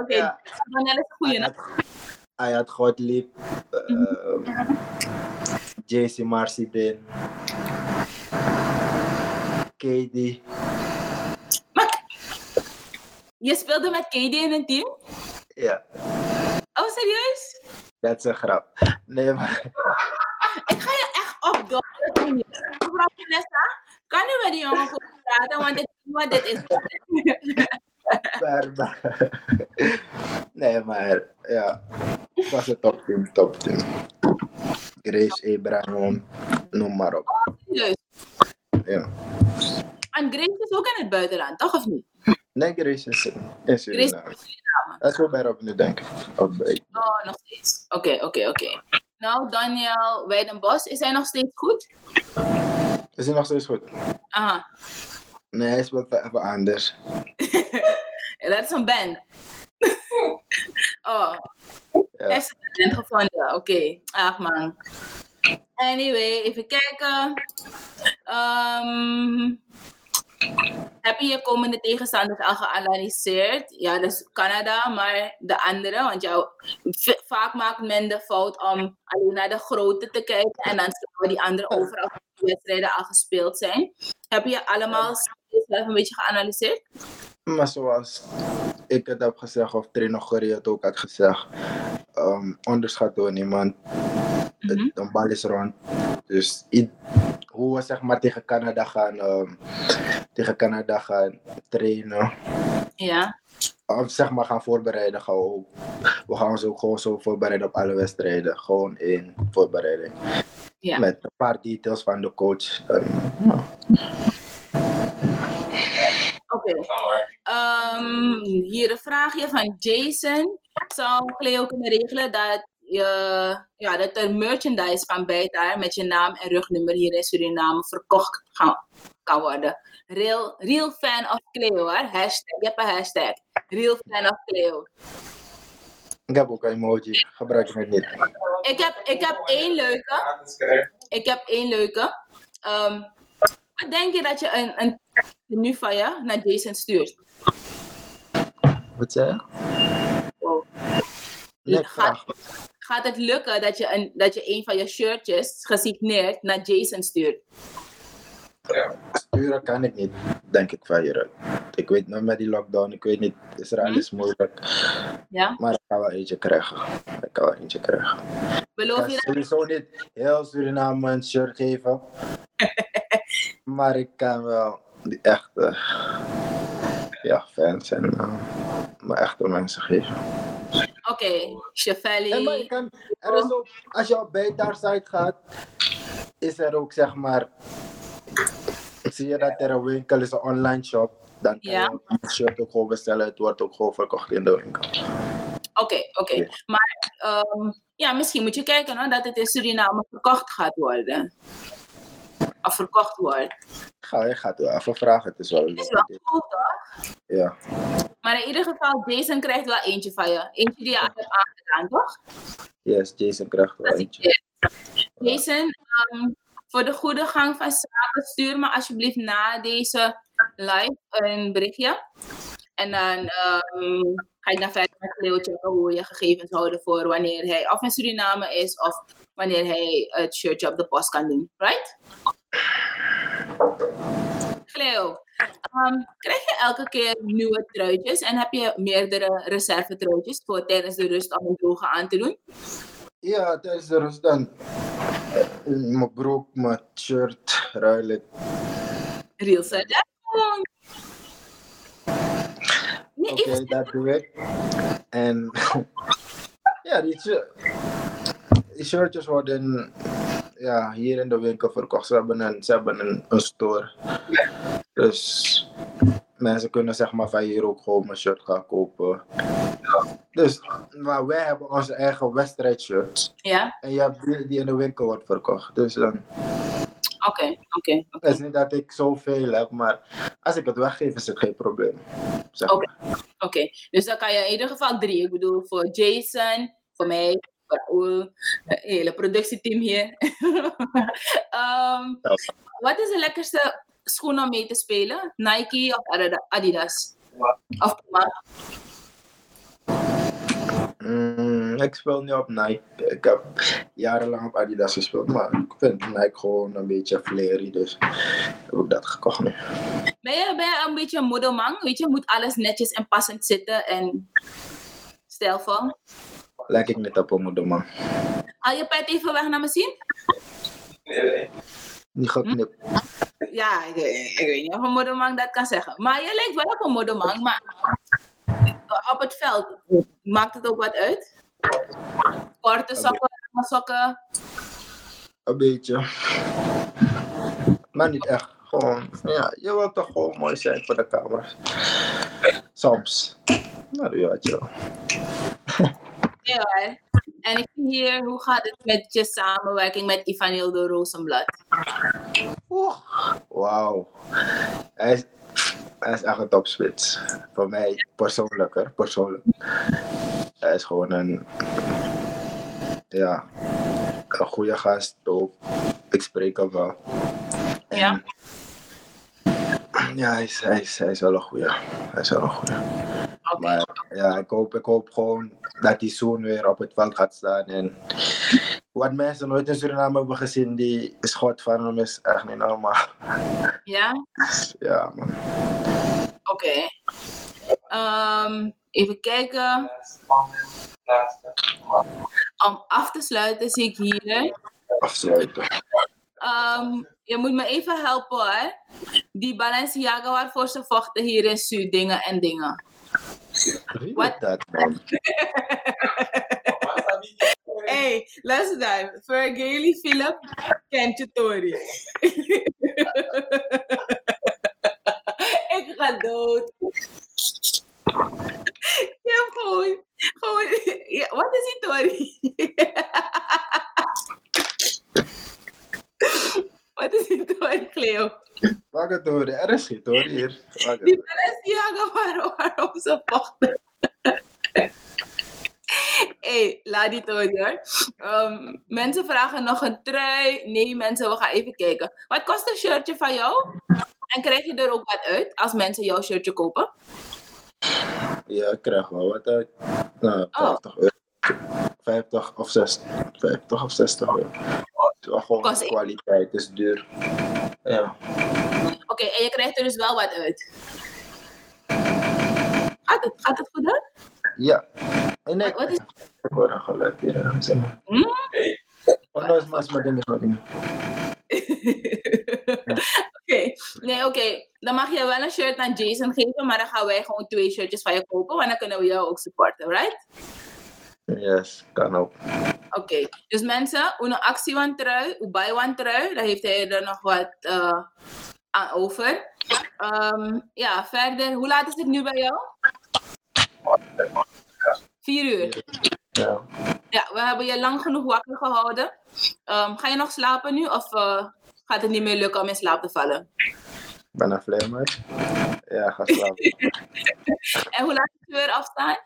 Oké. Daniel is een goeie. Hij had, Gottlieb, uh, JC Marcidin, KD. Maar je speelde met KD in een team? Ja, Oh, serieus? dat is een grap. Nee, maar Ik ga je echt opdoen. Mevrouw Vanessa, kan u met die jongen goed praten? Want ik weet wat dit is. maar, maar- nee, maar ja, het was een topteam, topteam. Grace Abraham, noem maar op. Serieus. Ja. En Grace is ook in het buitenland, toch of niet? Nee, Grace is in Suriname. Is in Suriname. Dat is wel bij Rob nu, denk ik. Oh, nog steeds. Oké, oké, oké. Nou, Daniel Weidenbos, is hij nog steeds goed? Is hij nog steeds goed? Aha. Nee, hij is wel even anders. Dat is een band. oh, Ja. hij heeft een talent gevonden. Oké, ach man. Anyway, even kijken. Ehm, heb je je komende tegenstanders al geanalyseerd? Ja, dus Canada, maar de andere. Want jou, vaak maakt men de fout om alleen naar de grote te kijken en dan slaan die andere overal die wedstrijden al gespeeld zijn. Heb je allemaal zelf een beetje geanalyseerd? Maar zoals ik het heb gezegd, of trainer Gorrie het ook had gezegd, um, onderschat door niemand. Het- Mhm. Een bal is rond. Dus hoe we zeg maar tegen Canada gaan, um, tegen Canada gaan trainen, Ja. of zeg maar gaan voorbereiden, gaan we, gaan ons ook gewoon zo voorbereiden op alle wedstrijden. Gewoon in voorbereiding. Ja. Met een paar details van de coach. Ja. Oké. Ehm, hier een vraagje van Jason. Zou Cleo kunnen regelen dat, je, ja, dat er merchandise van Bijtaar met je naam en rugnummer hier in Suriname verkocht gaan, kan worden? Real, real fan of Cleo, hoor. Hashtag, je hebt een hashtag. Real fan of Cleo. Ik heb ook een emoji, gebruik ik het niet. Ik heb, ik heb één leuke. Ik heb één leuke. Ehm, wat denk je dat je een, een nu van je naar Jason stuurt? Wat zei je? Wow. Gaat- vraag. Gaat het lukken dat je een, dat je een van je shirtjes gesigneerd naar Jason stuurt? Sturen kan ik niet, denk ik van hieruit. Ik weet nog met die lockdown, ik weet niet, Israël is moeilijk. Ja? Maar ik kan wel eentje krijgen. Ik kan wel eentje krijgen. Beloof Ik je kan dat? sowieso niet heel Suriname een shirt geven. maar ik kan wel die echte ja, fans en uh, mijn echte mensen geven. Oké, En maar je kan, er is ook, als je op gaat, is er ook zeg maar, zie je dat er een winkel is, een online shop. Dan kan Ja. je shirt ook gewoon bestellen, het wordt ook gewoon verkocht in de winkel. Oké, oké. Maar ehm, ja, misschien moet je kijken hoor, dat het in Suriname verkocht gaat worden. Of verkocht wordt. Ga, je gaat wel even vragen, het is wel Het is wel cool toch? Ja, Maar in ieder geval, Jason krijgt wel eentje van je. Eentje die je hebt aangedaan, toch? yes, Jason krijgt wel eentje. Jason, ehm, voor de goede gang van zaken, stuur me alsjeblieft na deze live een berichtje. En dan, ehm, ga ik dan verder met Cleo checken hoe je gegevens houden voor wanneer hij of in Suriname is of wanneer hij het shirtje op de post kan doen. Right? Cleo, ehm, krijg je elke keer nieuwe truitjes en heb je meerdere reserve truitjes voor tijdens de rust om een droge aan te doen? Ja, tijdens de rust dan. Mijn broek, mijn shirt, ruil ik. Real set. Nee, Oké, dat doe ik. En ja, die, shi- die shirtjes worden ja, hier in de winkel verkocht. Ze hebben een, ze hebben een, een store. Dus mensen kunnen zeg maar van hier ook gewoon een shirt gaan kopen. Dus, maar wij hebben onze eigen wedstrijdshirts. Ja, En je hebt die die in de winkel wordt verkocht. Dus dan oké, oké. het is niet dat ik zoveel heb, maar als ik het weggeef is het geen probleem. Zeg Oké. maar. Oké, dus dan kan je in ieder geval drie. Ik bedoel, voor Jason, voor mij, voor Raoul, het hele productieteam hier. Ehm, wat is de lekkerste schoen om mee te spelen? Nike of Adida- Adidas? Of Puma? Mm, ik speel niet op Nike. Ik heb jarenlang op Adidas gespeeld, maar ik vind Nike gewoon een beetje flary, dus heb ik dat gekocht nu. Ben je, ben je een beetje een modelman? Weet je, moet alles netjes en passend zitten en stijlvol? Lijk ik niet op een moederman. Haal je pet even weg naar me zien? Niet geknipt. Ja, ik, ik weet niet of een modelman dat kan zeggen. Maar je lijkt wel op een modelman, maar op het veld maakt het ook wat uit? Korte sokken, lange sokken. Een beetje. Maar niet echt. Gewoon, ja, je wilt toch gewoon mooi zijn voor de camera's. Soms. Nou, ja, je wel. Ja. En ik zie hier, hoe gaat het met je samenwerking met Ivanildo Rosenblad? Oeh, Wauw. Hij is, hij is echt een topspits. Voor mij persoonlijker, persoonlijk. Hij is gewoon een, ja, een goede gast ook. Ik spreek hem wel. En Ja? Ja, hij is, hij, is, hij is wel een goede. Hij is wel een goede. Oké. Maar ja, ik hoop, ik hoop gewoon dat hij zoon weer op het veld gaat staan. En wat mensen nooit in Suriname hebben gezien, die schot van hem is echt niet normaal. Ja? Ja, man. Oké. Ehm, even kijken. Om af te sluiten zie ik hier. Afsluiten. Ehm, je moet me even helpen hoor. Die Balenciaga waarvoor ze vochten hier in Su, dingen en dingen. Wat? is dat, man? hey, luister dan. Fergali Philip kent je Tori. Ik ga dood. Ja, gewoon. gewoon ja, wat is die Tori? wat is die Tori, Cleo? Wacht het hoor, er is geen hoor hier. Die het. Balenciaga waarom, waarom ze vochten. hey, laat die Tori hoor. Ehm, mensen vragen nog een trui. Nee, mensen, we gaan even kijken. Wat kost een shirtje van jou? En krijg je er ook wat uit als mensen jouw shirtje kopen? Ja, ik krijg wel wat uit. Nou, Oh. 50 euro. 50 of 60. 50 of 60 euro. Het is wel gewoon kwaliteit, het is duur. Ja. Oké, en je krijgt er dus wel wat uit. Gaat het, gaat het goed dan? Ja. En ik, Wat is- ik hoor een geluid hier. eh, zeg maar. Hmm? Oh, nou is maar, is maar ding, is maar ding. Oké, nee, oké. Dan mag je wel een shirt aan Jason geven, maar dan gaan wij gewoon twee shirtjes van je kopen, want dan kunnen we jou ook supporten, right? Yes, kan ook. Oké, dus mensen, een actie van trui, een buy one trui, dan heeft hij er nog wat eh, aan over. Ehm, ja, verder, hoe laat is het nu bij jou? Vier uur. Ja. Ja, we hebben je lang genoeg wakker gehouden. Ehm, ga je nog slapen nu of eh, gaat het niet meer lukken om in slaap te vallen? Ik ben een vleermuis. Ja, ga slapen. En hoe laat is het weer afstaan?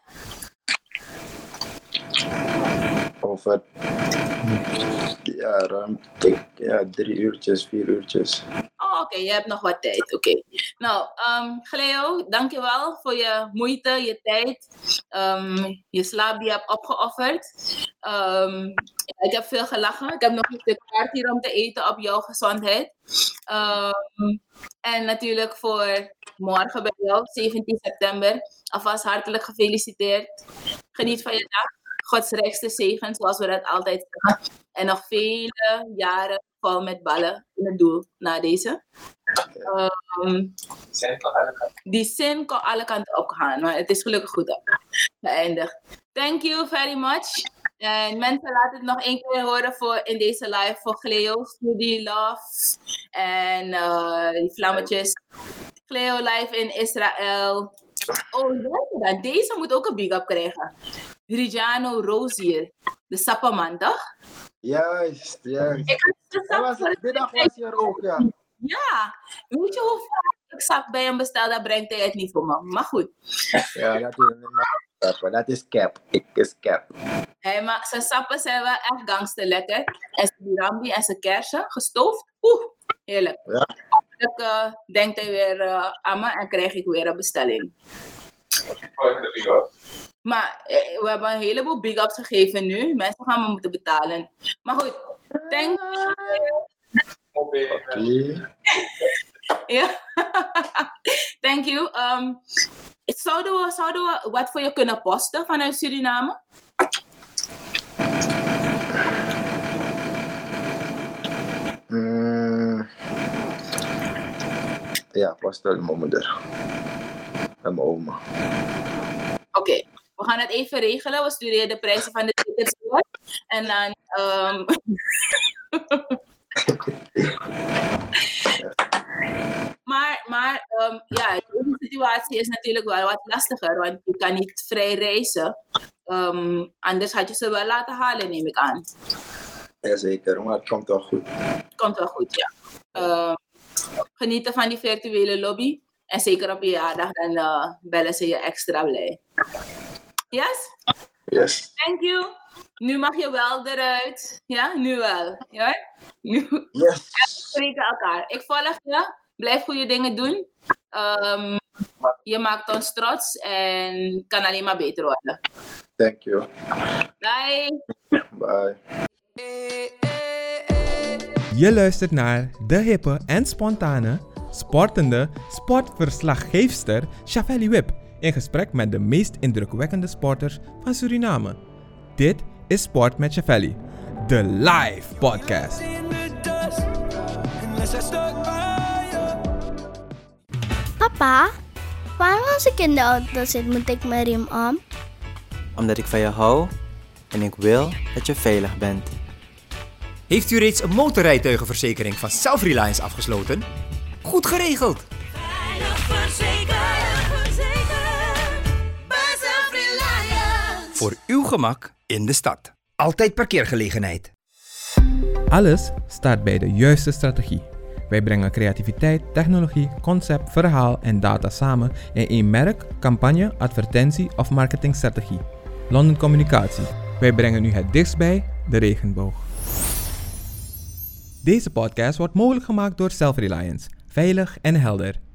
Over Ja, drie uurtjes, vier uurtjes. Oh, oké, je hebt nog wat tijd. Oké. Nou, ehm Cleo, dankjewel voor je moeite, je tijd, ehm, je slaap die je hebt opgeofferd. Ehm, ik heb veel gelachen. Ik heb nog een stuk kaart hier om te eten op jouw gezondheid. En natuurlijk voor morgen bij jou, 17 september. Alvast hartelijk gefeliciteerd. Geniet van je dag. Gods rijkste zegen, zoals we dat altijd zeggen. En nog vele jaren vol met ballen in het doel na deze. Ehm, die zin kan alle kanten op gaan, maar het is gelukkig goed geëindigd. Thank you very much. En mensen laten het nog één keer horen voor, in deze live voor Cleo, Study Love en eh, die vlammetjes. Cleo live in Israël. Oh, deze moet ook een big up krijgen. Rigiano Rozier, de sapperman, toch? Juist, juist. Ik had de was, dag hier ook, ja. Ja, weet je hoe vaak ik sap bij hem bestel, dan brengt hij het niet voor me. Maar goed, Ja, dat is maar dat is cap. Ik is cap. hij ma- zijn sappen zijn wel echt gangster lekker. En zijn birambi en zijn kersen, gestoofd. Oeh, heerlijk. Ja. Dan eh, denkt hij weer eh, aan me en krijg ik weer een bestelling. Maar eh, we hebben een heleboel big ups gegeven nu. Mensen gaan me moeten betalen. Maar goed, thank Oké. Ja. Thank you. Um, zouden, we, zouden we wat voor je kunnen posten vanuit Suriname? Mm. Ja, pas wel mijn moeder. En mijn oma. Oké, we gaan het even regelen. We sturen je de prijzen van de tickets door. En dan... Um, maar maar um, ja, de situatie is natuurlijk wel wat lastiger. Want je kan niet vrij reizen. Um, anders had je ze wel laten halen, neem ik aan. Jazeker, maar het komt wel goed. Komt wel goed, ja. Genieten van die virtuele lobby. En zeker op je jaardag, dan eh, bellen ze je extra blij. Yes? Yes. Thank you. Nu mag je wel eruit. Ja, nu wel. Ja? Nu Yes. spreken elkaar. Ik volg je. Blijf goede dingen doen. Ehm, je maakt ons trots en kan alleen maar beter worden. Thank you. Bye. Bye. Je luistert naar de hippe en spontane, sportende sportverslaggeefster Shavelli Wip in gesprek met de meest indrukwekkende sporters van Suriname. Dit is Sport met Shavelli, de live podcast. Papa, waarom als ik in de auto zit moet ik mijn riem om? Omdat ik van je hou en ik wil dat je veilig bent. Heeft u reeds een motorrijtuigenverzekering van Self-Reliance afgesloten? Goed geregeld! Veilig verzekerd, Voor uw gemak in de stad. Altijd parkeergelegenheid. Alles staat bij de juiste strategie. Wij brengen creativiteit, technologie, concept, verhaal en data samen in één merk, campagne, advertentie of marketingstrategie. London Communicatie. Wij brengen u het dichtst bij de regenboog. Deze podcast wordt mogelijk gemaakt door Self-Reliance. Veilig en helder.